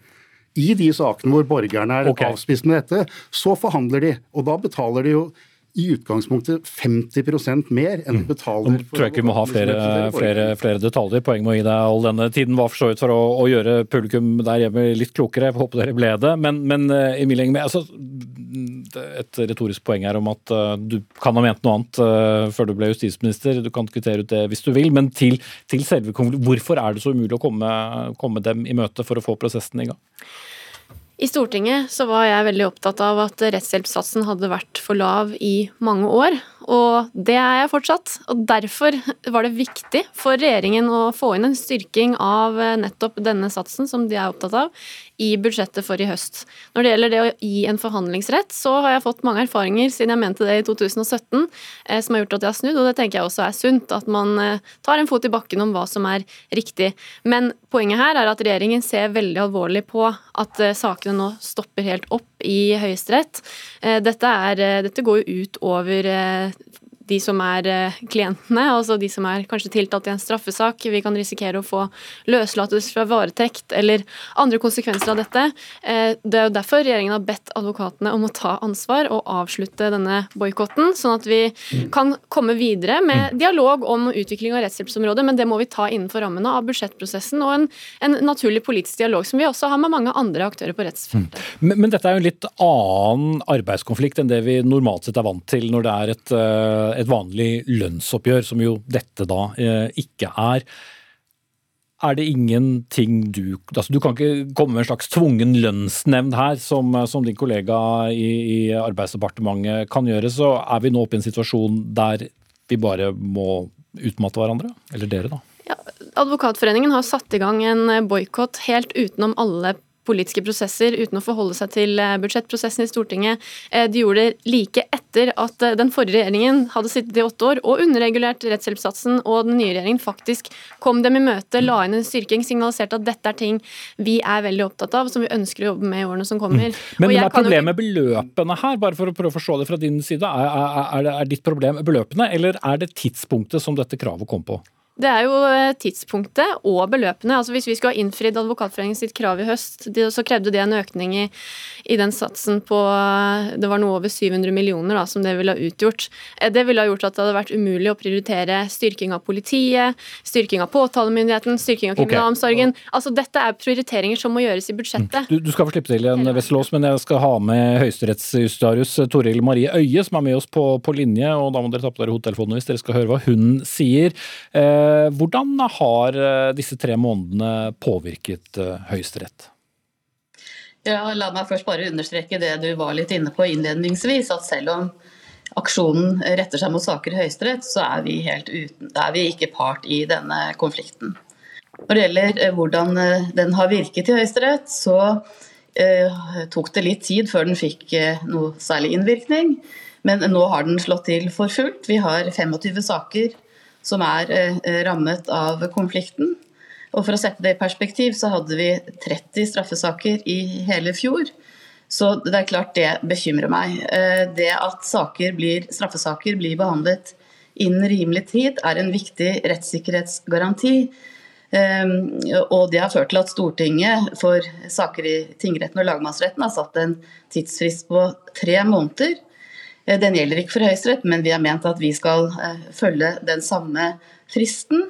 I de sakene hvor borgerne er okay. avspist med dette, så forhandler de. Og da betaler de jo i utgangspunktet 50% mer enn de betaler. Nå tror jeg ikke vi må ha flere, flere, flere, detaljer. Poenget med å gi deg all denne tiden var for så vidt for å, å, gjøre publikum der hjemme litt klokere. Jeg håper dere ble det. Men, men eh, Emil Engme, altså, et retorisk poeng her om at uh, du kan ha ment noe annet uh, før du ble justisminister. Du kan kvittere ut det hvis du vil. Men til, til selve hvorfor er det så umulig å komme, komme dem i møte for å få prosessen i gang? I Stortinget så var jeg veldig opptatt av at rettshjelpssatsen hadde vært for lav i mange år. Og det er jeg fortsatt. Og derfor var det viktig for regjeringen å få inn en styrking av eh, nettopp denne satsen, som de er opptatt av, i budsjettet for i høst. Når det gjelder det å gi en forhandlingsrett, så har jeg fått mange erfaringer siden jeg mente det i 2017, eh, som har gjort at jeg har snudd, og det tenker jeg også er sunt. At man eh, tar en fot i bakken om hva som er riktig. Men poenget her er at regjeringen ser veldig alvorlig på at eh, sakene nå stopper helt opp i Høyesterett. Dette, dette går jo ut over de som er eh, klientene, altså de som er kanskje tiltalt i en straffesak. Vi kan risikere å få løslatelse fra varetekt eller andre konsekvenser av dette. Eh, det er jo derfor regjeringen har bedt advokatene om å ta ansvar og avslutte denne boikotten, sånn at vi kan komme videre med dialog om utvikling av rettshjelpsområdet, men det må vi ta innenfor rammene av budsjettprosessen og en, en naturlig politisk dialog, som vi også har med mange andre aktører på rettsfeltet. Men, men, dette er jo en litt annen arbeidskonflikt enn det vi normalt sett er vant til når det er et, eh, et vanlig lønnsoppgjør, som jo dette da eh, ikke er. Er det ingenting du altså Du kan ikke komme med en slags tvungen lønnsnevnd her, som, som din kollega i, i, Arbeidsdepartementet kan gjøre. Så er vi nå oppe i en situasjon der vi bare må utmatte hverandre? Eller dere, da? Ja, Advokatforeningen har satt i gang en boikott helt utenom alle politiske prosesser uten å forholde seg til eh, budsjettprosessen i Stortinget. Eh, de gjorde det like etter at eh, den forrige regjeringen hadde sittet i åtte år og underregulert rettshjelpssatsen, og den nye regjeringen faktisk kom dem i møte, la inn en styrking, signaliserte at dette er ting vi er veldig opptatt av, som vi ønsker å jobbe med i årene som kommer. Mm. Men hva er problemet med beløpene her, bare for å prøve å forstå det fra din side? Er, er, er, er ditt problem beløpene, eller er det tidspunktet som dette kravet kom på? Det er jo eh, tidspunktet og beløpene. Altså Hvis vi skulle ha innfridd Advokatforeningen sitt krav i høst, så krevde det en økning i, i, den satsen på Det var noe over 700 millioner da, som det ville ha utgjort. Eh, det ville ha gjort at det hadde vært umulig å prioritere styrking av politiet, styrking av påtalemyndigheten, styrking av kriminalomsorgen. Okay. Altså Dette er prioriteringer som må gjøres i budsjettet. Du, du skal få slippe til igjen, Wesselås, men jeg skal ha med høyesterettsjustitiarius Toril Marie Øie, som er med oss på, på, linje. og Da må dere ta på dere hodetelefonene hvis dere skal høre hva hun sier. Eh, Eh, hvordan har eh, disse tre månedene påvirket eh, Høyesterett? Ja, la meg først bare understreke det du var litt inne på innledningsvis. At selv om aksjonen retter seg mot saker i Høyesterett, så er vi, uten, er vi ikke part i denne konflikten. Når det gjelder hvordan den har virket i Høyesterett, så eh, tok det litt tid før den fikk eh, noe særlig innvirkning. Men nå har den slått til for fullt. Vi har 25 saker som er eh, rammet av konflikten. Og For å sette det i perspektiv, så hadde vi 30 straffesaker i hele fjor. Så det er klart det bekymrer meg. Eh, det at saker blir, straffesaker blir behandlet innen rimelig tid, er en viktig rettssikkerhetsgaranti. Eh, og det har ført til at Stortinget for saker i tingretten og lagmannsretten har satt en tidsfrist på tre måneder. Eh, den gjelder ikke for Høyesterett, men vi har ment at vi skal eh, følge den samme fristen.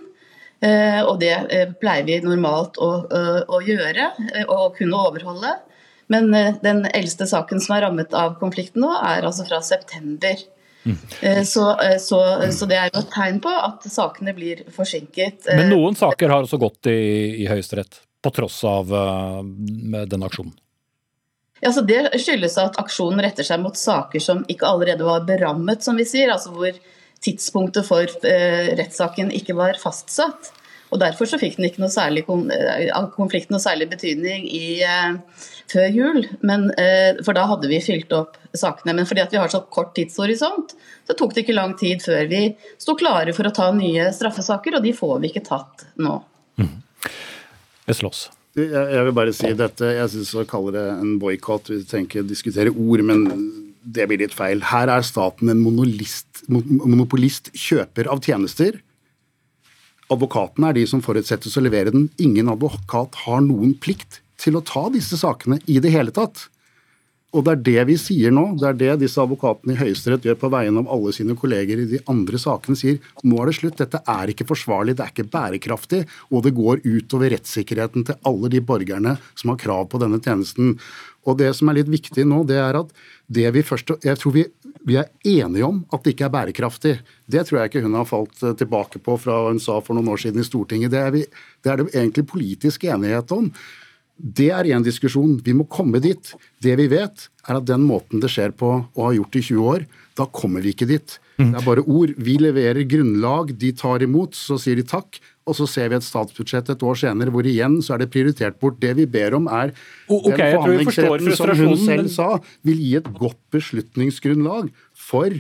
Eh, og det pleier vi normalt å, å gjøre og kunne overholde. Men den eldste saken som er rammet av konflikten nå, er altså fra september. Mm. Så, så, så, det er jo et tegn på at sakene blir forsinket. Men noen saker har også gått i, i Høyesterett, på tross av den aksjonen? Ja, så Det skyldes at aksjonen retter seg mot saker som ikke allerede var berammet, som vi sier. altså hvor tidspunktet for eh, rettssaken ikke var fastsatt. Og Derfor så fikk den ikke noe særlig konflikt, konflikten noe særlig betydning i, eh, før jul. Men, eh, for da hadde vi fylt opp sakene. Men fordi vi har så kort tidshorisont, så tok det ikke lang tid før vi sto klare for å ta nye straffesaker, og de får vi ikke tatt nå. Mm. Jeg vil bare si dette. Jeg syns å kalle det en boikott Vi tenker diskutere ord, men det blir litt feil. Her er staten en monopolist, kjøper av tjenester. Advokatene er de som forutsettes å levere den. Ingen advokat har noen plikt til å ta disse sakene i det hele tatt. Og det er det vi sier nå. Det er det disse advokatene i Høyesterett gjør på vegne av alle sine kolleger i de andre sakene. Sier nå er det slutt, dette er ikke forsvarlig, det er ikke bærekraftig, og det går utover rettssikkerheten til alle de borgerne som har krav på denne tjenesten. Og det som er litt viktig nå, det er at det vi først Jeg tror vi, vi er enige om at det ikke er bærekraftig. Det tror jeg ikke hun har falt eh, tilbake på fra hun sa for noen år siden i Stortinget. Det er, vi, det, er det egentlig politisk enighet om. Det er én diskusjon. Vi må komme dit. Det vi vet, er at den måten det skjer på og har gjort i 20 år, da kommer vi ikke dit. Det er bare ord. Vi leverer grunnlag, de tar imot, så sier de takk. Og så ser vi et statsbudsjett et år senere hvor igjen så er det prioritert bort. Det vi ber om er okay, forstår forhandlingsretten som hun selv sa, vil gi et godt beslutningsgrunnlag for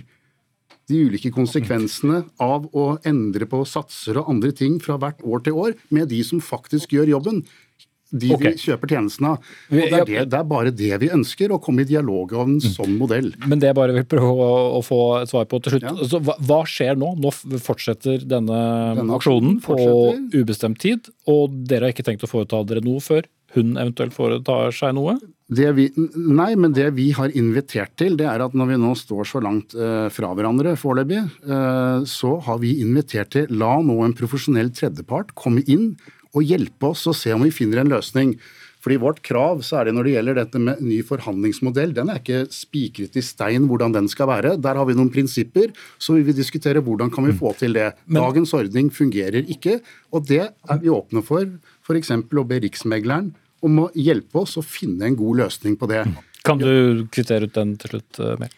de ulike konsekvensene av å endre på satser og andre ting fra hvert år til år, med de som faktisk gjør jobben. De okay. vi kjøper tjenestene av. Og det er, det, er bare det vi ønsker, å komme i dialog om en sånn modell. Men det jeg bare vil prøve å, få et svar på til slutt. Ja. Altså, hva, hva skjer nå? Nå fortsetter denne, Denne aksjonen på ubestemt tid, og dere har ikke tenkt å foreta dere noe før hun eventuelt foretar seg noe? Det vi, nei, men det vi har invitert til, det er at når vi nå står så langt eh, fra hverandre foreløpig, eh, så har vi invitert til la nå en profesjonell tredjepart komme inn og hjelpe oss å se om vi finner en løsning. Fordi Vårt krav, særlig når det gjelder dette med ny forhandlingsmodell, den er ikke spikret i stein hvordan den skal være. Der har vi noen prinsipper, så vi vil diskutere hvordan kan vi få til det. Dagens ordning fungerer ikke, og det er vi åpne for. F.eks. å be Riksmegleren om å hjelpe oss å finne en god løsning på det. Kan du kvittere ut den til slutt, Mel?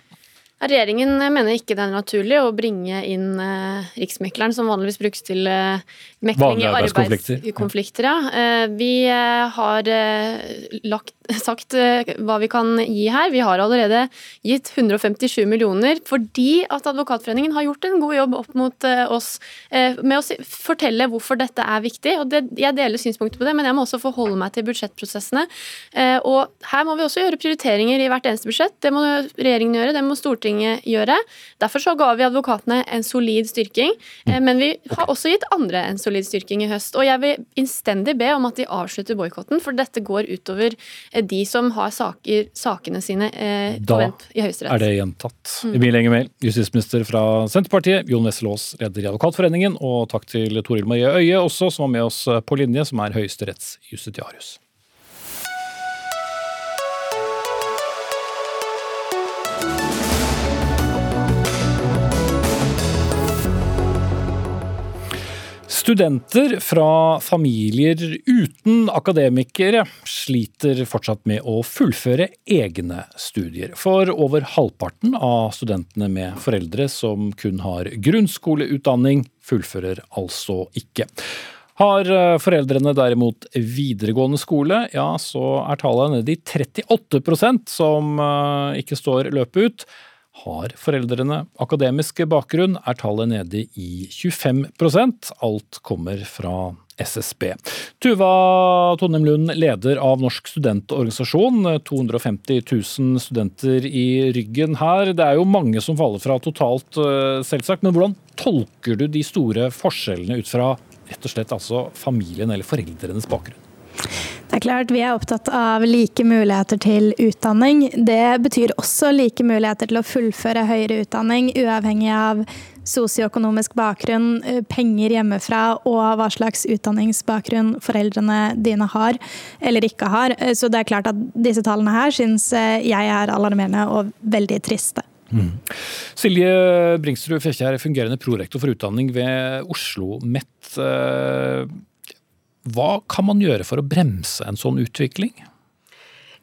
Regjeringen mener ikke det er naturlig å bringe inn eh, Riksmekleren, som vanligvis brukes til eh, mekling i arbeidskonflikter. Ja. Eh, vi eh, har eh, lagt, sagt hva vi kan gi her. Vi har allerede gitt 157 millioner fordi at Advokatforeningen har gjort en god jobb opp mot oss med å fortelle hvorfor dette er viktig. og det, Jeg deler synspunkter på det, men jeg må også forholde meg til budsjettprosessene. Og Her må vi også gjøre prioriteringer i hvert eneste budsjett. Det må regjeringen gjøre, det må Stortinget gjøre. Derfor så ga vi advokatene en solid styrking, men vi har også gitt andre en solid styrking i høst. Og jeg vil innstendig be om at de avslutter boikotten, for dette går utover eh, de som har saker, sakene sine eh, Da vent i Høyesterett. er det gjentatt. Emil Enger Mehl, justisminister fra Senterpartiet. Jon Wessel-Aas, leder i Advokatforeningen. Og takk til Toril Marie Øie også, som var med oss på linje, som er Høyesteretts Studenter fra familier uten akademikere sliter fortsatt med å fullføre egne studier. For over halvparten av studentene med foreldre som kun har grunnskoleutdanning, fullfører altså ikke. Har eh, foreldrene derimot videregående skole, ja så er tallet nede i 38% som eh, ikke står løpet ut. Har foreldrene akademisk bakgrunn, er tallet nede i 25% Alt kommer fra SSB. Tuva Tonnem Lund, leder av Norsk studentorganisasjon. 250 000 studenter i ryggen her. Det er jo mange som faller fra totalt, eh, selvsagt. Men hvordan tolker du de store forskjellene ut fra rett og slett altså familien eller foreldrenes bakgrunn? Det er klart Vi er opptatt av like muligheter til utdanning. Det betyr også like muligheter til å fullføre høyere utdanning, uavhengig av sosioøkonomisk bakgrunn, eh, penger hjemmefra og hva slags utdanningsbakgrunn foreldrene dine har eller ikke har. Eh, Så det er klart at disse tallene her syns eh, jeg er alarmerende og veldig triste. Silje Bringsrud Fjekkjær, fungerende prorektor for utdanning ved Oslo MET. Hva kan man gjøre for å bremse en sånn utvikling?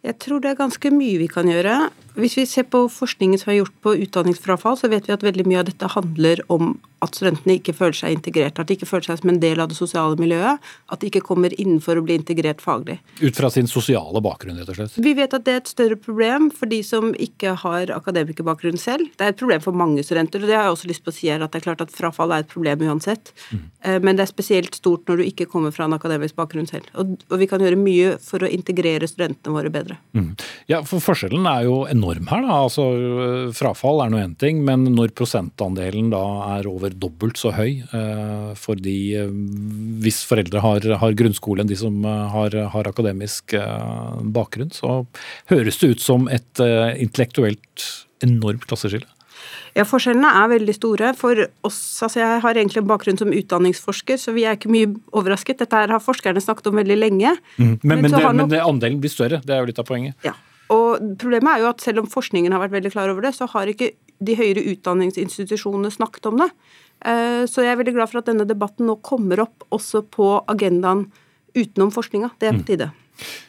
Jeg tror det er ganske mye vi kan gjøre. Hvis vi ser på forskningen som er gjort på utdanningsfrafall, så vet vi at veldig mye av dette handler om at studentene ikke føler seg integrert. At de ikke føler seg som en del av det sosiale miljøet. At de ikke kommer innenfor å bli integrert faglig. Ut fra sin sosiale bakgrunn, rett og slett. Vi vet at det er et større problem for de som ikke har akademikerbakgrunn selv. Det er et problem for mange studenter, og det har jeg også lyst på å si her, at det er klart at frafall er et problem uansett. Mm. Men det er spesielt stort når du ikke kommer fra en akademisk bakgrunn selv. Og, og vi kan gjøre mye for å integrere studentene våre bedre. Mm. Ja, for Forskjellen er jo enorm her. da. Altså, øh, Frafall er nå én ting, men når prosentandelen da er over dobbelt så høy eh, for de eh, hvis foreldre har, har grunnskole enn de som har, har akademisk eh, bakgrunn, så høres det ut som et eh, intellektuelt enormt klasseskille. Ja, Forskjellene er veldig store. For oss, altså Jeg har egentlig en bakgrunn som utdanningsforsker, så vi er ikke mye overrasket. Dette her har forskerne snakket om veldig lenge. Men, men, men, det, nok- men det, andelen blir større, det er jo litt av poenget. Ja. Og problemet er jo at selv om forskningen har vært veldig klar over det, så har ikke de høyere utdanningsinstitusjonene snakket om det. Eh, Så jeg er veldig glad for at denne debatten nå kommer opp også på agendaen utenom forskninga. Det er på tide.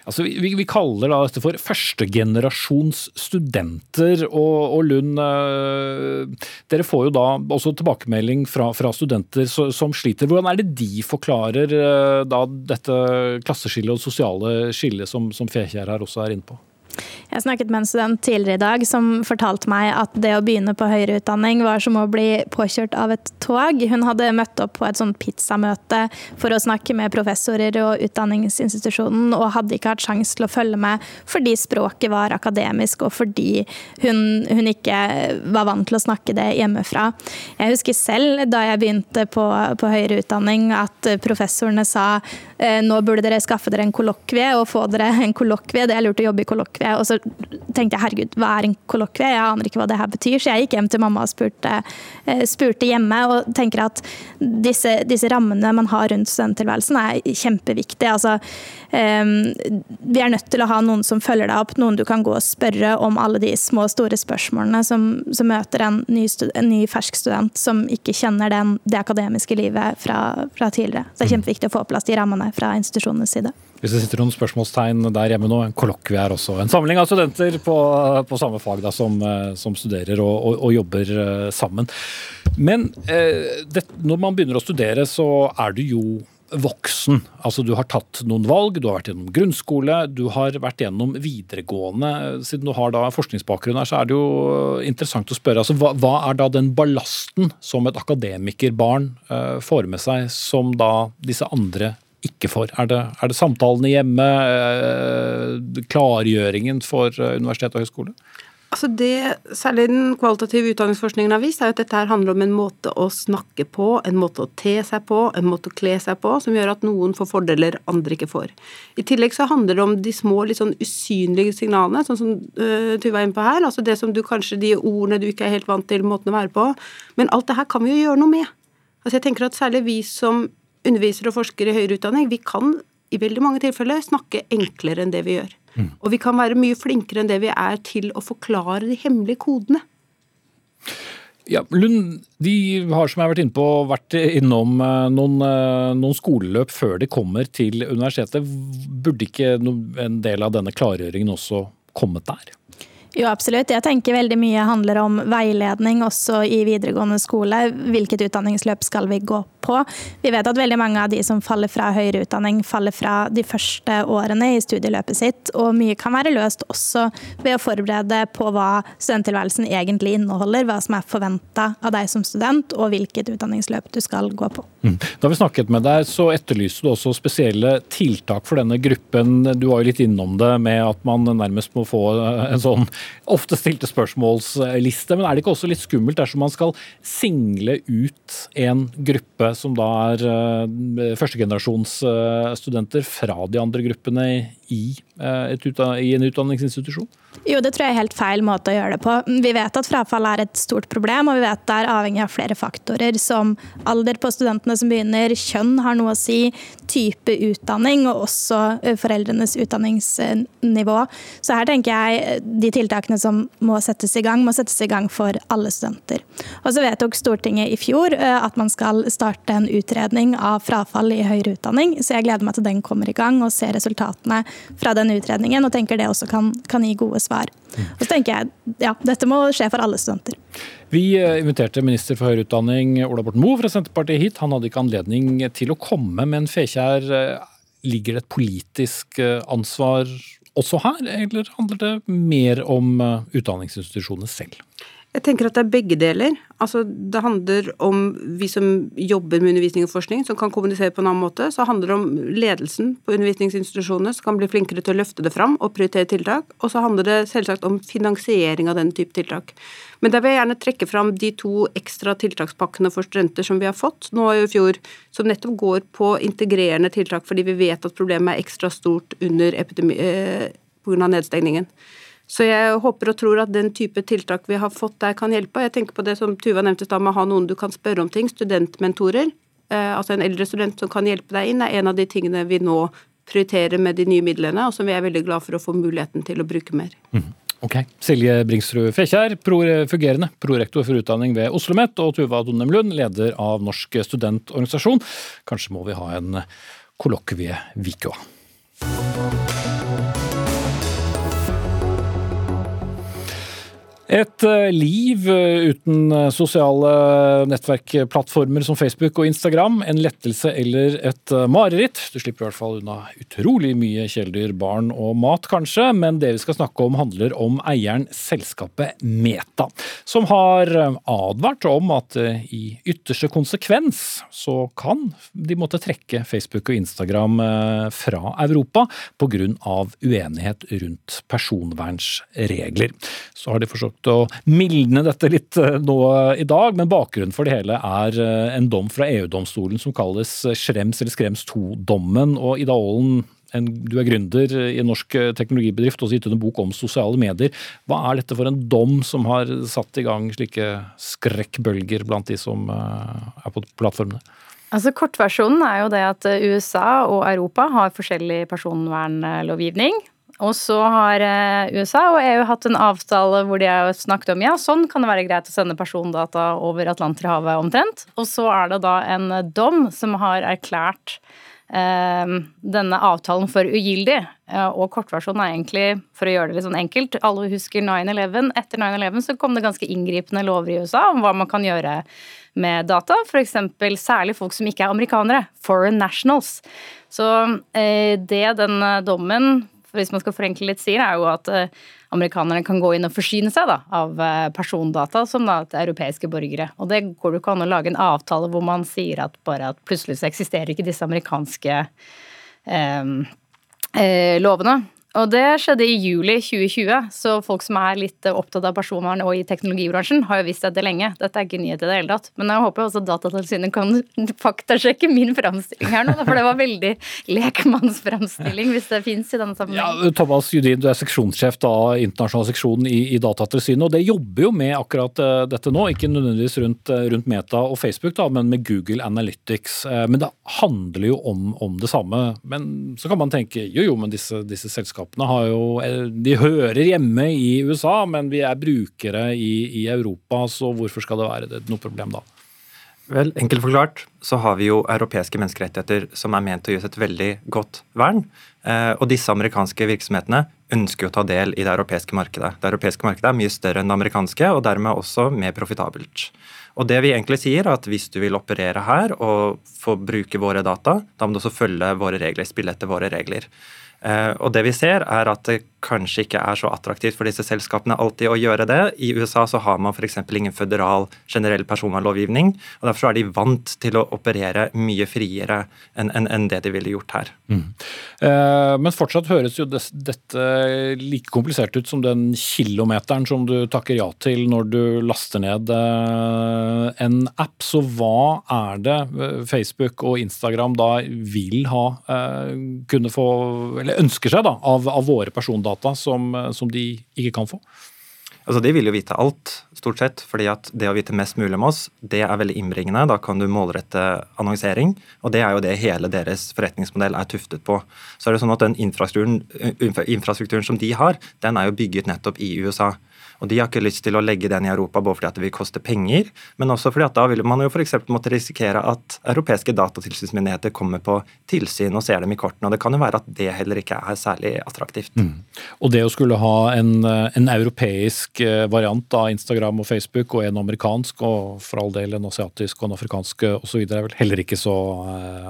Altså, vi, vi, kaller dette for førstegenerasjons studenter. Og, og Lund, øh, dere får jo da også tilbakemelding fra, fra studenter som sliter. Hvordan er det de forklarer øh, da dette klasseskillet og sosiale skillet som, som Fekjær her også er inne på? Jeg snakket med en student tidligere i dag som fortalte meg at det å begynne på høyere utdanning var som å bli påkjørt av et tog. Hun hadde møtt opp på et sånt pizzamøte for å snakke med professorer og utdanningsinstitusjonen, og hadde ikke hatt sjanse til å følge med fordi språket var akademisk, og fordi hun, hun ikke var vant til å snakke det hjemmefra. Jeg husker selv da jeg begynte på, på høyere utdanning at professorene sa nå burde dere skaffe dere en kollokvie og få dere en kollokvie. Det er lurt å jobbe i kollokvie. Og så tenkte jeg herregud, hva er en kollokvie? Jeg aner ikke hva det her betyr. Så jeg gikk hjem til mamma og spurte, eh, spurte hjemme, og tenker at disse, disse, rammene man har rundt studenttilværelsen er kjempeviktige. Altså, um, vi er nødt til å ha noen som følger deg opp, noen du kan gå og spørre om alle de små og store spørsmålene som, som møter en ny, en ny, fersk student som ikke kjenner den, det akademiske livet fra, fra tidligere. Så det er kjempeviktig å få på plass de rammene fra institusjonenes side. Hvis det sitter noen spørsmålstegn der hjemme nå, en kollokvie er også en samling av studenter på, på samme fag da, som, eh, som studerer og, og, og, jobber eh, sammen. Men eh, det, når man begynner å studere, så er du jo voksen. Altså Du har tatt noen valg, du har vært gjennom grunnskole, du har vært gjennom videregående. Siden du har da forskningsbakgrunn her, så er det jo interessant å spørre. altså Hva, hva er da den ballasten som et akademikerbarn eh, får med seg, som da disse andre ikke får? Er det, er det samtalene hjemme, eh, klargjøringen for eh, universitet og høyskole? Altså det, Særlig den kvalitative utdanningsforskningen har vist, er at dette her handler om en måte å snakke på, en måte å te seg på, en måte å kle seg på, som gjør at noen får fordeler andre ikke får. I tillegg så handler det om de små, litt sånn usynlige signalene, sånn som uh, Tuva er inne på her. Altså det som du kanskje, de ordene du ikke er helt vant til, måten å være på. Men alt det her kan vi jo gjøre noe med. Altså jeg tenker at Særlig vi som undervisere og forskere i høyere utdanning, vi kan i veldig mange tilfeller snakke enklere enn det vi gjør. Mm. Og vi kan være mye flinkere enn det vi er til å forklare de hemmelige kodene. Ja, Lund, de har som jeg har vært inne på, vært innom eh, noen, eh, noen skoleløp før de kommer til universitetet. Burde ikke en del av denne klargjøringen også kommet der? Jo, absolutt. Jeg tenker veldig mye handler om veiledning også i videregående skole. Hvilket utdanningsløp skal vi gå på? Vi vet at veldig mange av de som faller fra høyere utdanning, faller fra de første årene i studieløpet sitt. Og mye kan være løst også ved å forberede på hva studenttilværelsen egentlig inneholder, hva som er forventa av deg som student, og hvilket utdanningsløp du skal gå på. Mm. Da vi snakket med deg, så etterlyste du også spesielle tiltak for denne gruppen. Du var jo litt innom det med at man nærmest må få en sånn ofte stilte spørsmålsliste. Men er det ikke også litt skummelt dersom man skal single ut en gruppe som da er uh, førstegenerasjonsstudenter fra de andre gruppene i, et, i en utdanningsinstitusjon? Jo, det tror jeg er helt feil måte å gjøre det på. Vi vet at frafall er et stort problem, og vi vet det er avhengig av flere faktorer, som alder på studentene som begynner, kjønn har noe å si, type utdanning og også eh, foreldrenes utdanningsnivå. Så her tenker jeg de tiltakene som må settes i gang, må settes i gang for alle studenter. Og så vedtok Stortinget i fjor eh, at man skal starte en utredning av frafall i høyere utdanning, så jeg gleder meg til den kommer i gang og ser resultatene fra den utredningen, og tenker det også kan, kan gi gode svar. Og så tenker jeg ja, dette må skje for alle studenter. Vi eh, inviterte minister for høyere utdanning Ola Borten Moe fra Senterpartiet hit. Han hadde ikke anledning til å komme, men Fekjær, eh, ligger det et politisk eh, ansvar også her, eller handler det mer om utdanningsinstitusjonene selv? Jeg tenker at det er begge deler. Altså, det handler om vi som jobber med undervisning og forskning, som kan kommunisere på en annen måte. Så handler det om ledelsen på undervisningsinstitusjonene, som kan bli flinkere til å løfte det fram og prioritere tiltak. Og så handler det selvsagt om finansiering av den type tiltak. Men der vil jeg gjerne trekke fram de to ekstra tiltakspakkene for studenter som vi har fått nå i fjor, som nettopp går på integrerende tiltak fordi vi vet at problemet er ekstra stort under epidemi, eh, pga. nedstengningen. Så jeg håper og tror at den type tiltak vi har fått der, kan hjelpe. Jeg tenker på det som Tuva nevnte da, med å ha noen du kan spørre om ting. Studentmentorer. Eh, altså en eldre student som kan hjelpe deg inn, er en av de tingene vi nå prioriterer med de nye midlene, og som vi er veldig glad for å få muligheten til å bruke mer. Mm. Ok. Silje Bringsrud Fekjær, fungerende prorektor for utdanning ved Oslo OsloMet, og Tuva Donnem Lund, leder av Norsk studentorganisasjon. Kanskje må vi ha en kollokvie vi Et eh, liv eh, uten eh, sosiale nettverkplattformer som Facebook og Instagram. En lettelse eller et mareritt. Du slipper i hvert fall unna utrolig mye kjæledyr, barn og mat, kanskje. Men det vi skal snakke om, handler om eieren selskapet Meta. Som har advart om at i ytterste konsekvens så kan de måtte trekke Facebook og Instagram fra Europa pga. uenighet rundt personvernsregler. Så har de forsøkt forsøkt å mildne dette litt eh, nå i dag, men bakgrunnen for det hele er eh, en dom fra EU-domstolen som kalles Schrems eller Skrems 2-dommen. Og Ida Aalen, du er gründer i en norsk eh, teknologibedrift og har gitt ut en bok om sosiale medier. Hva er dette for en dom som har satt i gang slike skrekkbølger blant de som er på plattformene? Altså Kortversjonen er jo det at USA og Europa har forskjellig personvernlovgivning. Og så har eh, USA og EU hatt en avtale hvor de har snakket om ja, sånn kan det være greit å sende persondata over Atlanterhavet omtrent. Og så er det da en dom som har erklært eh, denne avtalen for ugyldig. Eh, og kortversjonen er egentlig, for å gjøre det litt sånn enkelt, alle husker 9-11. Etter 9-11 så kom det ganske inngripende lover i USA om hva man kan gjøre med data. F.eks. særlig folk som ikke er amerikanere. Foreign nationals. Så eh, det den dommen hvis man skal forenkle litt, sier, er jo at eh, amerikanerne kan gå inn og forsyne seg da, av eh, persondata som da til europeiske borgere. Og det går jo ikke an å lage en avtale hvor man sier at bare at plutselig så eksisterer ikke disse amerikanske eh, eh, lovene. Og det skjedde i juli 2020, så folk som er litt opptatt av personvern og i teknologibransjen, har jo visst dette lenge. Dette er ikke nyhet i det hele tatt. Men jeg håper også Datatilsynet kan faktasjekke min framstilling her nå, for det var veldig lekmannsframstilling, hvis det fins i denne sammenhengen. Ja, Thomas Judin, du er seksjonssjef da, internasjonal seksjon i, i Datatilsynet, og det jobber jo med akkurat uh, dette nå. Ikke nødvendigvis rundt, uh, rundt, Meta og Facebook, da, men med Google Analytics. Uh, men det handler jo om, om, det samme. Men så kan man tenke jo jo, men disse, disse selskapene selskapene har jo eh, De hører hjemme i USA, men vi er brukere i, i Europa, så hvorfor skal det være noe problem da? Vel, Enkelt forklart så har vi jo europeiske menneskerettigheter som er ment å gi oss et veldig godt vern. Eh, og disse amerikanske virksomhetene ønsker å ta del i det europeiske markedet. Det europeiske markedet er mye større enn det amerikanske, og dermed også mer profitabelt. Og det vi egentlig sier, er at hvis du vil operere her og få bruke våre data, da må du også følge våre regler, spille etter våre regler. Eh, og det vi ser, er at kanskje ikke er så attraktivt for disse selskapene alltid å gjøre det. I USA så har man f.eks. ingen føderal generell personvernlovgivning. og Derfor er de vant til å operere mye friere enn en, en det de ville gjort her. Mm. Eh, men fortsatt høres jo det, dette like komplisert ut som den kilometeren som du takker ja til når du laster ned eh, en app. Så hva er det eh, Facebook og Instagram da vil ha, kunne få, eller ønsker seg da, av, av våre persondata? Data som, som de ikke kan få? Altså, De vil jo vite alt, stort sett. fordi at det å vite mest mulig om oss, det er veldig innbringende. Da kan du målrette annonsering. Og det er jo det hele deres forretningsmodell er tuftet på. Så er det sånn at den infrastrukturen, infrastrukturen som de har, den er jo bygget nettopp i USA. Og De har ikke lyst til å legge den i Europa både fordi at det vil koste penger, men også fordi at da vil man jo f.eks. måtte risikere at europeiske datatilsynsmyndigheter kommer på tilsyn og ser dem i kortene. og Det kan jo være at det heller ikke er særlig attraktivt. Mm. Og det å skulle ha en, en, europeisk eh, variant av Instagram og Facebook, og en amerikansk, og for all del en asiatisk og en afrikansk osv., er vel heller ikke så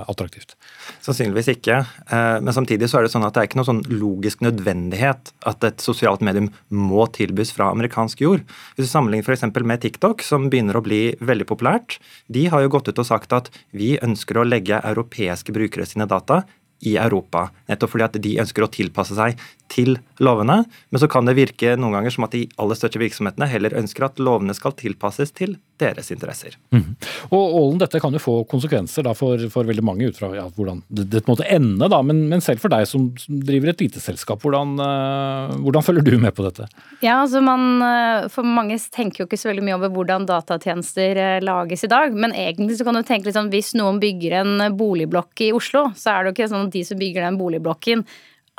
attraktivt? Sannsynligvis ikke. Men samtidig så er det sånn at det er ikke noe sånn logisk nødvendighet at et sosialt medium må tilbys fra amerikansk jord. Hvis du sammenligner f.eks. med TikTok, som begynner å bli veldig populært, de har jo gått ut og sagt at vi ønsker å legge europeiske brukere sine data i Europa. Nettopp fordi at de ønsker å tilpasse seg til lovene. Men så kan det virke noen ganger som at de aller største virksomhetene heller ønsker at lovene skal tilpasses til deres interesser. Mm. Og Ålen, dette kan jo få konsekvenser for, for, veldig mange ut fra ja, hvordan det, det, måtte ende. Da. Men, men, selv for deg som, driver et lite selskap, hvordan, uh, hvordan, følger du med på dette? Ja, altså man, eh, For mange tenker jo ikke så veldig mye over hvordan datatjenester uh, lages i dag. Men egentlig så kan du tenke litt sånn hvis noen bygger en boligblokk i Oslo, så er det jo ikke sånn at de som bygger den boligblokken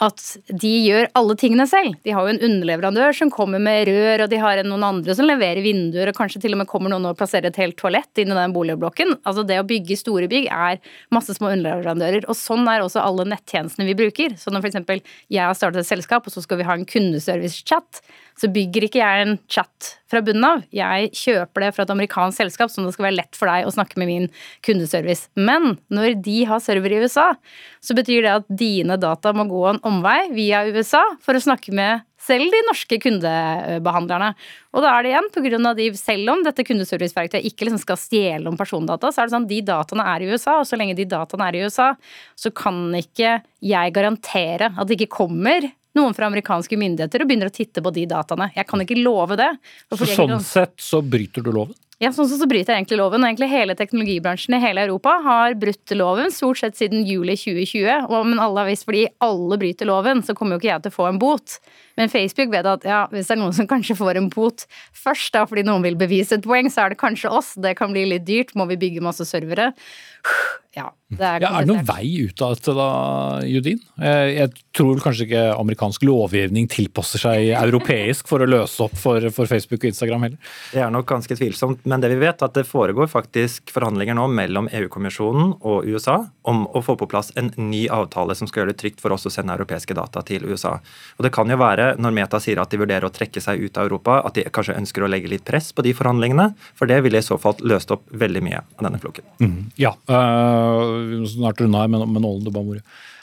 at de gjør alle tingene selv. De har jo en underleverandør som kommer med rør, og de har noen andre som leverer vinduer, og kanskje til og med kommer noen og plasserer et helt toalett inn i den boligblokken. Altså det å bygge store bygg er masse små underleverandører, og sånn er også alle nettjenestene vi bruker. Så når f.eks. jeg har startet et selskap, og så skal vi ha en kundeservice-chat, så bygger ikke jeg en chat fra bunnen av. Jeg kjøper det fra et amerikansk selskap, sånn at det skal være lett for deg å snakke med min kundeservice. Men når de har server i USA, så betyr det at dine data må gå en omvei via USA for å snakke med selv de norske kundebehandlerne. Og da er det igjen, på grunn av de, selv om dette kundeserviceverktøyet ikke liksom skal stjele om persondata, så er det sånn de dataene er i USA, og så lenge de dataene er i USA, så kan ikke jeg garantere at det ikke kommer noen fra amerikanske myndigheter og begynner å titte på de dataene. Jeg kan ikke love det. Så sånn sett så bryter du loven? Ja, sånn sett så bryter jeg egentlig loven. Og egentlig hele teknologibransjen i hele Europa har brutt loven stort sett siden juli 2020. Og, men alle har visst fordi alle bryter loven, så kommer jo ikke jeg til å få en bot. Men Facebook vet at ja, hvis det er noen som kanskje får en bot først da, fordi noen vil bevise et poeng, så er det kanskje oss. Det kan bli litt dyrt. Må vi bygge masse servere? Ja, det er, ja, er det noen vei ut av dette da, Judin? Jeg tror kanskje ikke amerikansk lovgivning tilpasser seg europeisk for å løse opp for, for, Facebook og Instagram heller? Det er nok ganske tvilsomt, men det vi vet er at det foregår faktisk forhandlinger nå mellom EU-kommisjonen og USA om å få på plass en ny avtale som skal gjøre det trygt for oss å sende europeiske data til USA. Og det kan jo være, når Meta sier at de vurderer å trekke seg ut av Europa, at de kanskje ønsker å legge litt press på de forhandlingene, for det ville i så fall løst opp veldig mye av denne flokken. Mm, ja, uh, vi må snart runde her, men, men Ålen.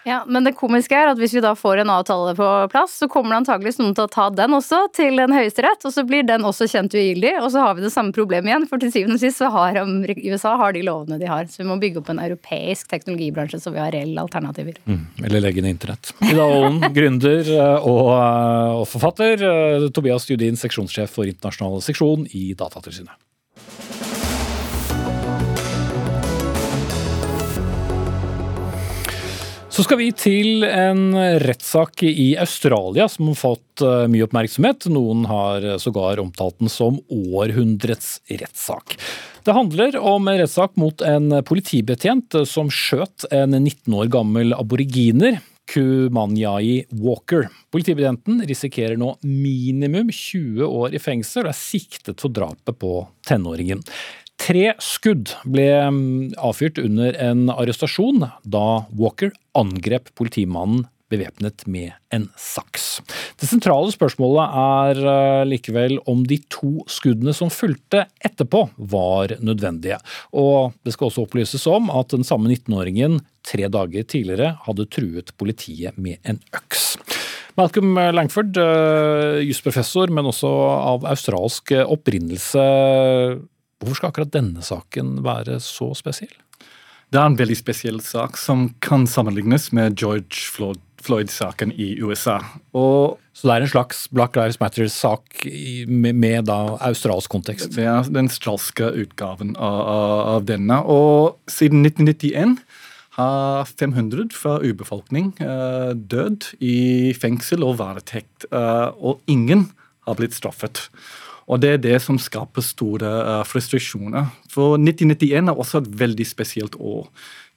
Ja, Men det komiske er at hvis vi da får en avtale på plass, så kommer det antakeligvis noen til å ta den også til en høyesterett, og så blir den også kjent ugyldig, og så har vi det samme problemet igjen. For til syvende og sist så har USA har de lovene de har. Så vi må bygge opp en europeisk teknologibransje så vi har reelle alternativer. Mm, eller legge ned internett. Ida Aalen, gründer eh, og, eh, og forfatter. Eh, Tobias Judin, seksjonssjef for internasjonal seksjon i Datatilsynet. Så skal vi til en rettssak i Australia som har fått eh, mye oppmerksomhet. Noen har sågar omtalt den som århundrets rettssak. Det handler om en rettssak mot en politibetjent som skjøt en 19 år gammel aboriginer. Kumanyai Walker. Politibetjenten risikerer nå minimum 20 år i fengsel og er siktet for drapet på tenåringen. Tre skudd ble mm, avfyrt under en arrestasjon da Walker angrep politimannen bevæpnet med en saks. Det sentrale spørsmålet er eh, likevel om de to skuddene som fulgte etterpå, var nødvendige. Og det skal også opplyses om at den samme 19-åringen tre dager tidligere hadde truet politiet med en øks. Malcolm Langford, eh, jusprofessor, men også av australsk opprinnelse. Hvorfor skal akkurat denne saken være så spesiell? Det er en veldig spesiell sak som kan sammenlignes med George Floyd-saken i USA. Og så det er en slags Black Lives Matter-sak med, med, da australsk kontekst? Det er den australske utgaven av, av, denne. Og siden 1991 har 500 fra urbefolkning uh, dødd i fengsel og varetekt. Uh, og ingen har blitt straffet. Og det er det som skaper store uh, frustrasjoner. For 1991 er også et veldig spesielt år.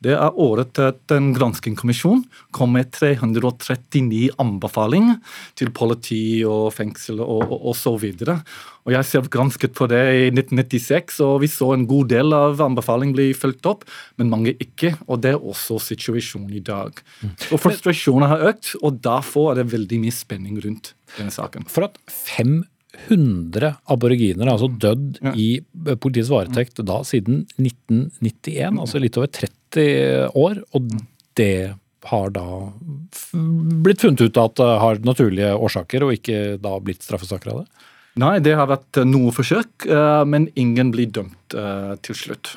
Det er året at en granskingskommisjon kom med 339 anbefalinger til politi og fengsel og, og, og så videre. Og Jeg selv gransket på det i 1996, og vi så en god del av anbefalingene bli fulgt opp, men mange ikke. og Det er også situasjonen i dag. Og Frustrasjonen har økt, og derfor er det veldig mye spenning rundt denne saken. For at fem 100 aboriginer altså dødd ja. i politiets varetekt da siden 1991, altså litt over 30 år. Og det har da blitt funnet ut at det har naturlige årsaker, og ikke da blitt straffesaker av det? Nei, det har vært noe forsøk, eh, men ingen blir dømt eh, til slutt.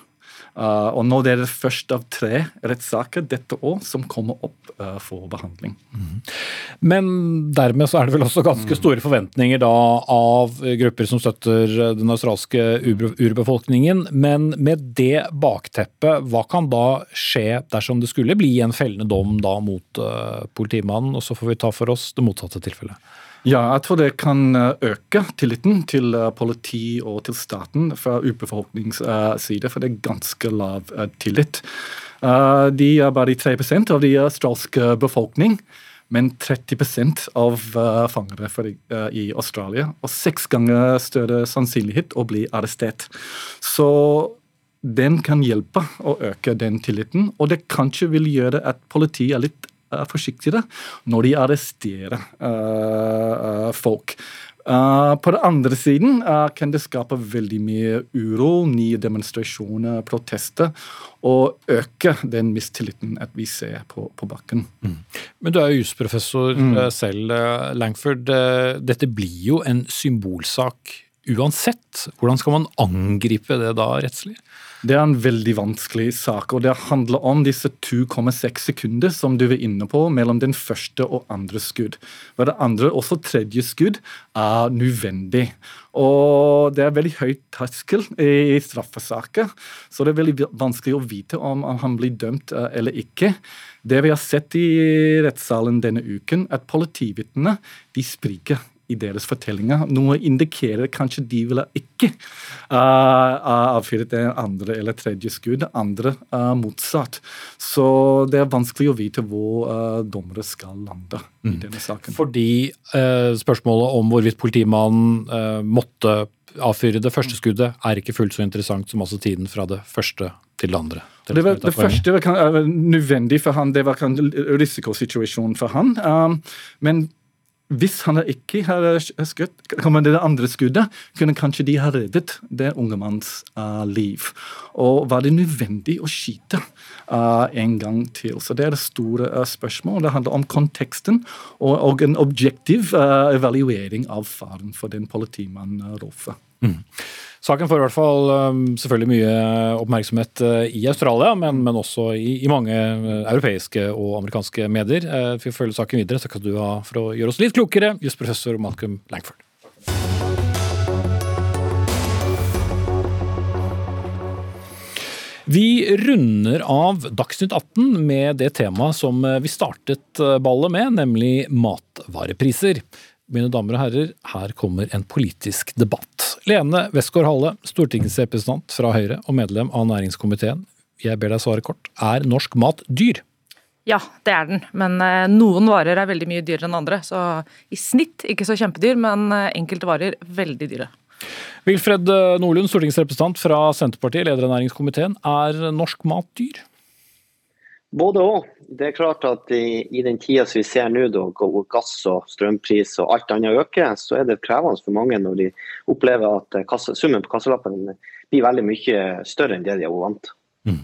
Uh, og nå er det først av tre rettssaker dette år som kommer opp uh, for behandling. Mm. Men dermed så er det vel også ganske mm. store forventninger da av grupper som støtter den australske urbefolkningen. Men med det bakteppet, hva kan da skje dersom det skulle bli en fellende dom da mot uh, politimannen? Og så får vi ta for oss det motsatte tilfellet. Ja, jeg tror det kan eh, øke tilliten til eh, politi og til staten fra urbefolkningens side, for det er ganske lav eh, tillit. De er bare 3% av de australske befolkning. men 30% av fangere i Australia. Og seks ganger større sannsynlighet å bli arrestert. Så den kan hjelpe å øke den tilliten, og det kanskje vil gjøre at politiet er litt forsiktigere når de arresterer folk. Uh, på den andre siden uh, kan det skape veldig mye uro, nye demonstrasjoner, protester, og øke den mistilliten at vi ser på, på bakken. Mm. Men du er jo jusprofessor mm. selv, Langford. Dette blir jo en symbolsak uansett. Hvordan skal man angripe det da rettslig? Det er en veldig vanskelig sak, og det handler om disse 2,6 sekunder som du var inne på, mellom den første og andre skudd. Det andre, også tredje skudd, er nødvendig. Og det er veldig høy terskel i straffesaker, så det er veldig vanskelig å vite om han blir dømt eh, eller ikke. Det vi har sett i rettssalen denne uken, at politivitnene de spriker i deres fortellinger. Noe indikerer kanskje de ville ikke uh, avfyret det andre eller tredje skudd, andre uh, motsatt. Så det er vanskelig å vite hvor uh, dommere skal lande mm. i denne saken. Fordi uh, spørsmålet om hvorvidt politimannen uh, måtte avfyre det første skuddet, er ikke fullt så interessant som også tiden fra det første til det andre. Det, var, det første var nødvendig for han, det var risikosituasjonen for han. Um, men hvis han ikke hadde skutt det andre skuddet, kunne kanskje de ha reddet den unge manns uh, liv. Og var det nødvendig å skyte uh, en gang til? Så Det er det store uh, spørsmålet. Det handler om konteksten og, og en objektiv evaluering av faren for den politimannen Rolfe. Mm. Saken får i hvert fall selvfølgelig mye oppmerksomhet uh, i Australia, men, men også i, i, mange uh, europeiske og amerikanske medier. Vi for å følge saken videre, Takk kan du ha for å gjøre oss litt klokere, jusprofessor Malcolm Langford. Vi runder av Dagsnytt 18 med det temaet som vi startet ballet med, nemlig matvarepriser. Mine damer og herrer, her kommer en politisk debatt. Lene Westgård-Halle, stortingsrepresentant fra Høyre og medlem av næringskomiteen. Jeg ber deg svare kort. Er norsk mat dyr? Ja, det er den. Men eh, noen varer er veldig mye dyrere enn andre. Så i snitt ikke så kjempedyr, men eh, enkelte varer veldig dyre. Wilfred eh, Nordlund, stortingsrepresentant fra Senterpartiet, leder av næringskomiteen. Er norsk mat dyr? Både òg. Det er klart at i, i den tida som vi ser nå, hvor gass og strømpris og alt annet øker, så er det krevende for mange når de opplever at kasse, summen på kasselappen blir veldig mye større enn det de er vant mm.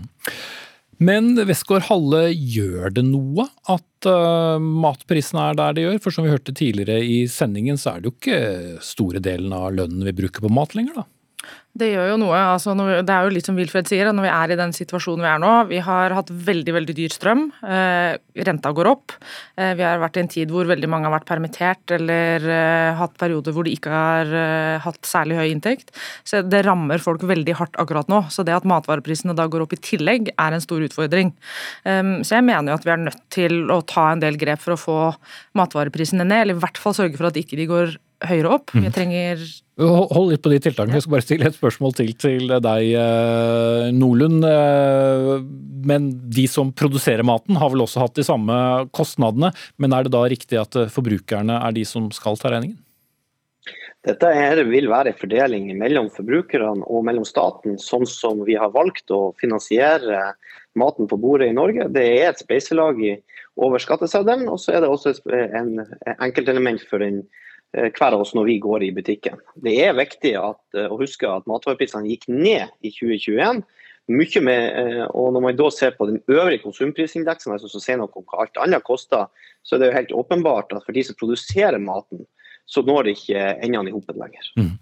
Men Westgård Halle, gjør det noe at uh, matprisene er der de gjør? For som vi hørte tidligere i sendingen, så er det jo ikke store delen av lønnen vi bruker på mat lenger, da? Det gjør jo noe. Altså, det er jo litt som Wilfred sier, når vi er i den situasjonen vi er nå. Vi har hatt veldig veldig dyr strøm. Eh, renta går opp. Eh, vi har vært i en tid hvor veldig mange har vært permittert eller eh, hatt perioder hvor de ikke har eh, hatt særlig høy inntekt. Så det rammer folk veldig hardt akkurat nå. Så det at matvareprisene da går opp i tillegg, er en stor utfordring. Ehm, så jeg mener jo at vi er nødt til å ta en del grep for å få matvareprisene ned, eller i hvert fall sørge for at ikke de går høyere opp. Vi mhm. trenger Hold litt på de tiltakene. Jeg skal bare stille et spørsmål til til deg, eh, Nordlund. Eh, men de som produserer maten, har vel også hatt de samme kostnadene. Men er det da riktig at eh, forbrukerne er de som skal ta regningen? Dette vil være en fordeling mellom forbrukerne og mellom staten, sånn som vi har valgt å finansiere maten på bordet i Norge. Det er et spleiselag over skatteseddelen, og så er det også en enkeltelement for den hver av oss når vi går i butikken. Det er viktig at, eh, å huske at matvareprisene gikk ned i 2021. Mye med, eh, og Når man da ser på den øvrige konsumprisindeksen, altså som sier noe om hva alt annet koster, så er det jo helt åpenbart at for de som produserer maten, så når det ikke endene i hopen lenger. Mm.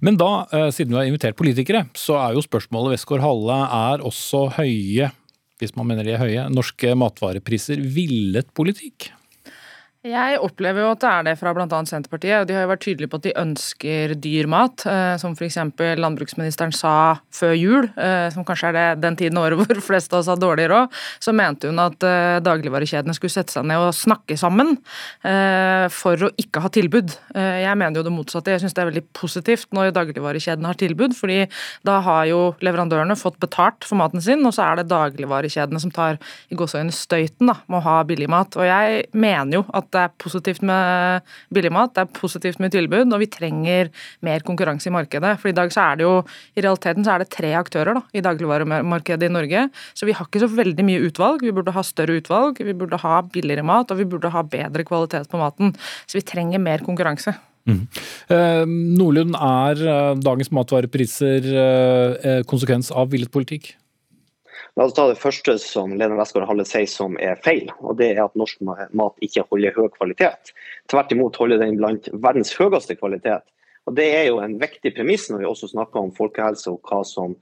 Men da, siden du har invitert politikere, så er jo spørsmålet Westgård Halle er også høye, hvis man mener de er høye, norske matvarepriser villet politikk? Jeg opplever jo at det er det fra bl.a. Senterpartiet. og De har jo vært tydelige på at de ønsker dyr mat, eh, som f.eks. landbruksministeren sa før jul, eh, som kanskje er det, den tiden året hvor flest av oss har dårlig råd. Så mente hun at eh, dagligvarekjedene skulle sette seg ned og snakke sammen for å ikke ha tilbud. Jeg mener jo det motsatte. Jeg syns det er veldig positivt når dagligvarekjedene har tilbud, fordi da har jo leverandørene fått betalt for maten sin, og så er det dagligvarekjedene som tar i gåseøyne støyten da, med å ha billig mat. Og jeg mener jo at det er positivt med billig mat, det er positivt med tilbud, og vi trenger mer konkurranse i markedet. For i dag så er det jo i realiteten så er det tre aktører da, i dagligvaremarkedet i Norge, så vi har ikke så veldig mye utvalg. Vi burde ha større utvalg, vi burde ha billigere mat, og vi burde ha bedre kvalitet på maten. Så vi trenger mer konkurranse. Mm. Eh, Nordlund, er eh, dagens matvarepriser eh, konsekvens av villet politikk? La oss ta det første som Lene Westgård-Halle sier som er feil, og det er at norsk mat ikke holder høy kvalitet. Tvert imot holder den blant verdens høyeste kvalitet. Og Det er jo en viktig premiss når vi også snakker om folkehelse og hva som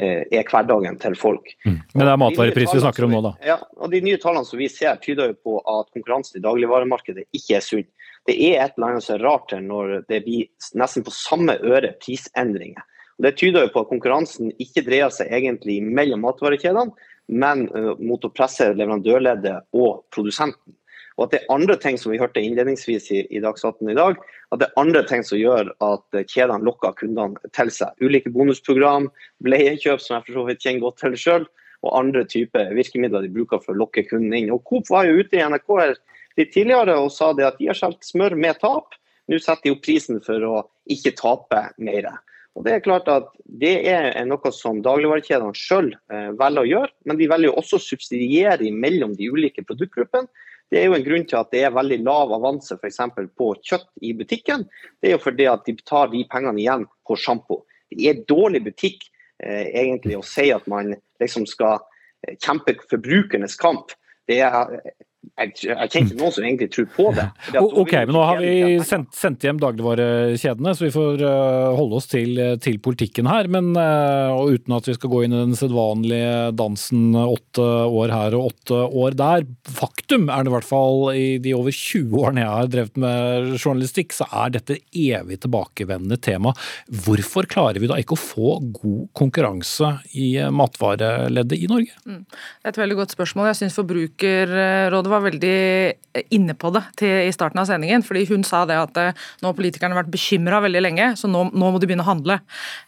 eh, er hverdagen til folk. Mm. Men det er matvarepris vi snakker om nå, da? Ja, og De nye tallene som vi ser, tyder jo på at konkurransen i dagligvaremarkedet ikke er sunn. Det er et eller annet som er rart her når det blir nesten på samme øre prisendringer. Det tyder jo på at konkurransen ikke dreier seg egentlig mellom matvarekjedene, men uh, mot å presse leverandørleddet og produsenten. Og at det er andre ting som vi hørte innledningsvis i, i Dagsnytt i dag, at det er andre ting som gjør at kjedene lokker kundene til seg. Ulike bonusprogram, bleiekjøp, som jeg for så vidt kjenner godt til sjøl, og andre typer virkemidler de bruker for å lokke kunden inn. Og Coop var jo ute i NRK her litt tidligere og sa det at de har solgt smør med tap. Nå setter de opp prisen for å ikke tape mer. Og Det er klart at det er noe som dagligvarekjedene selv eh, velger å gjøre, men de velger også å subsidiere mellom de ulike produktgruppene. Det er jo en grunn til at det er veldig lav avanse f.eks. på kjøtt i butikken. Det er jo fordi at de tar de pengene igjen på sjampo. Det er dårlig butikk eh, egentlig å si at man liksom skal eh, kjempe forbrukernes kamp. Det er jeg, jeg kjenner ikke noen som egentlig tror på det. ok, men Nå har vi sendt, sendt hjem dagligvarekjedene, så vi får uh, holde oss til, til politikken her. Men uh, og uten at vi skal gå inn i den sedvanlige dansen åtte år her og åtte år der. Faktum er det i hvert fall i de over 20 årene jeg har drevet med journalistikk, så er dette evig tilbakevendende tema. Hvorfor klarer vi da ikke å få god konkurranse i matvareleddet i Norge? Mm. Det er et veldig godt spørsmål. Jeg syns Forbrukerrådet var veldig inne på det til, i starten av sendingen. fordi Hun sa det at eh, nå har politikerne vært bekymra veldig lenge, så nå, nå, må de begynne å handle.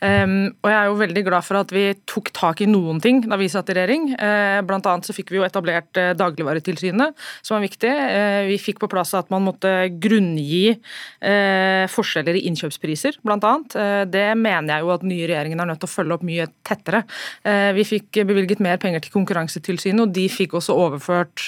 Um, og Jeg er jo veldig glad for at vi tok tak i noen ting da vi satt i regjering. Uh, blant annet så fikk vi jo etablert uh, Dagligvaretilsynet, som var viktig. Uh, vi fikk på plass at man måtte grunngi forskjeller i innkjøpspriser, blant annet. det mener jeg jo at den nye regjeringen er nødt til å følge opp mye tettere. vi fikk bevilget mer penger til Konkurransetilsynet, og de fikk også overført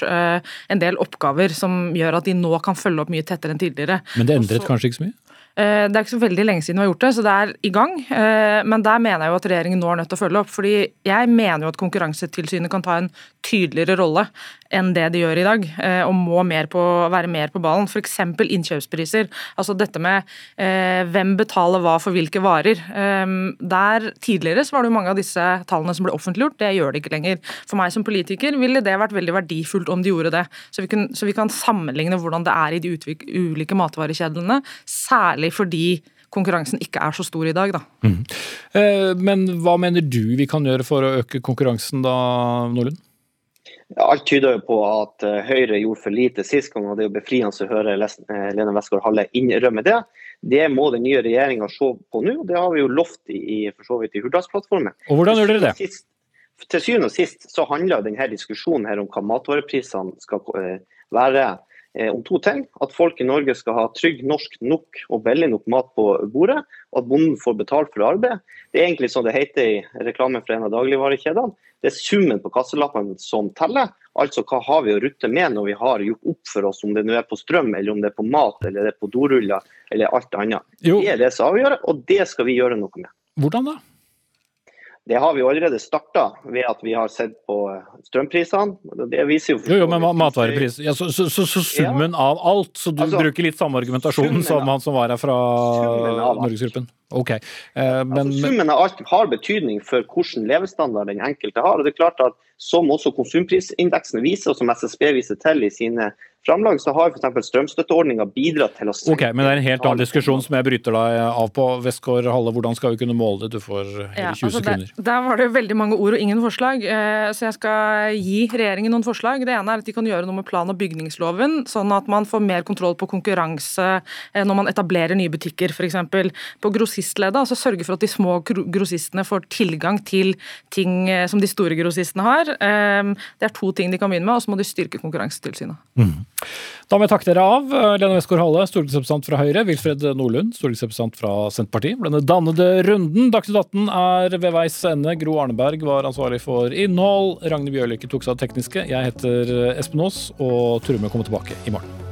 en del oppgaver som gjør at de nå kan følge opp mye tettere enn tidligere. Men det endret Også, kanskje ikke så mye? Eh, det er ikke så veldig lenge siden vi har gjort det, så det er i gang. Eh, men der mener jeg jo at regjeringen nå er nødt til å følge opp. fordi jeg mener jo at Konkurransetilsynet kan ta en tydeligere rolle enn det de gjør i dag, eh, og må mer på, være mer på ballen. F.eks. innkjøpspriser. Altså dette med hvem betaler hva for hvilke varer. Der Tidligere så var det jo mange av disse tallene som ble offentliggjort, det gjør det ikke lenger. For meg som politiker ville det vært veldig verdifullt om de gjorde det. Så vi kan, så vi kan sammenligne hvordan det er i de ulike matvarekjedene, særlig fordi konkurransen ikke er så stor i dag. Da. Mm. Eh, men hva mener du vi kan gjøre for å øke konkurransen da, Nordlund? Alt tyder jo på at eh, Høyre gjorde for lite sist gang, og det er jo befriende å høre eh, Lene Westgård-Halle innrømme det. Det må den nye regjeringa se på nå, og det har vi jo lovt i, for så vidt i Hurdalsplattformen. Og Hvordan gjør dere det? Sist, til syvende og sist så handler denne diskusjonen her om hva matvareprisene skal eh, være om to ting. At folk i Norge skal ha trygg, norsk nok og billig nok mat på bordet. Og at bonden får betalt for arbeid. Det er egentlig som det heter i reklamen fra en av dagligvarekjedene. Det er summen på kasselappene som teller. Altså hva har vi å rutte med når vi har gjort opp for oss, om det nå er på strøm, eller om det er på mat, eller det er på doruller, eller alt annet. Jo. Det er det som avgjør, og det skal vi gjøre noe med. Hvordan da? Det har vi allerede starta ved at vi har sett på strømprisene. Det viser jo Jo, jo, men matvarepris. Ja, så, så, så, så, summen ja. av alt, så du altså, bruker litt samme argumentasjon som han som var her fra Norgesgruppen? Ok. Eh, men, altså, summen av alt har betydning for hvilken levestandard den enkelte har. og det er klart at som også konsumprisindeksen viser, og som SSB viser til i sine framlag, så har f.eks. strømstøtteordninga bidratt til å Ok, Men det er en helt annen diskusjon som jeg bryter deg av på. Westgård Halle, hvordan skal vi kunne måle det? Du får hele 20 altså sekunder. Der, der var det veldig mange ord og ingen forslag, eh, så jeg skal gi regjeringen noen forslag. Det ene er at de kan gjøre noe med plan- og bygningsloven, sånn at man får mer kontroll på konkurranse eh, når man etablerer nye butikker, f.eks. På grossistleddet, altså sørge for at de små grossistene får tilgang til ting eh, som de store grossistene har. Eh, Det er to ting de kan begynne med, og så må de styrke Konkurransetilsynet. Da må jeg takke dere av. Lene Westgård-Halle, stortingsrepresentant fra Høyre. Wilfred Nordlund, stortingsrepresentant fra Senterpartiet. Denne dannede runden. Dagsnytt 18 er ved veis ende. Gro Arneberg var ansvarlig for innhold. Ragnhild Bjørlykke tok seg av det tekniske. Jeg heter Espen Aas, og turer kommer tilbake i morgen.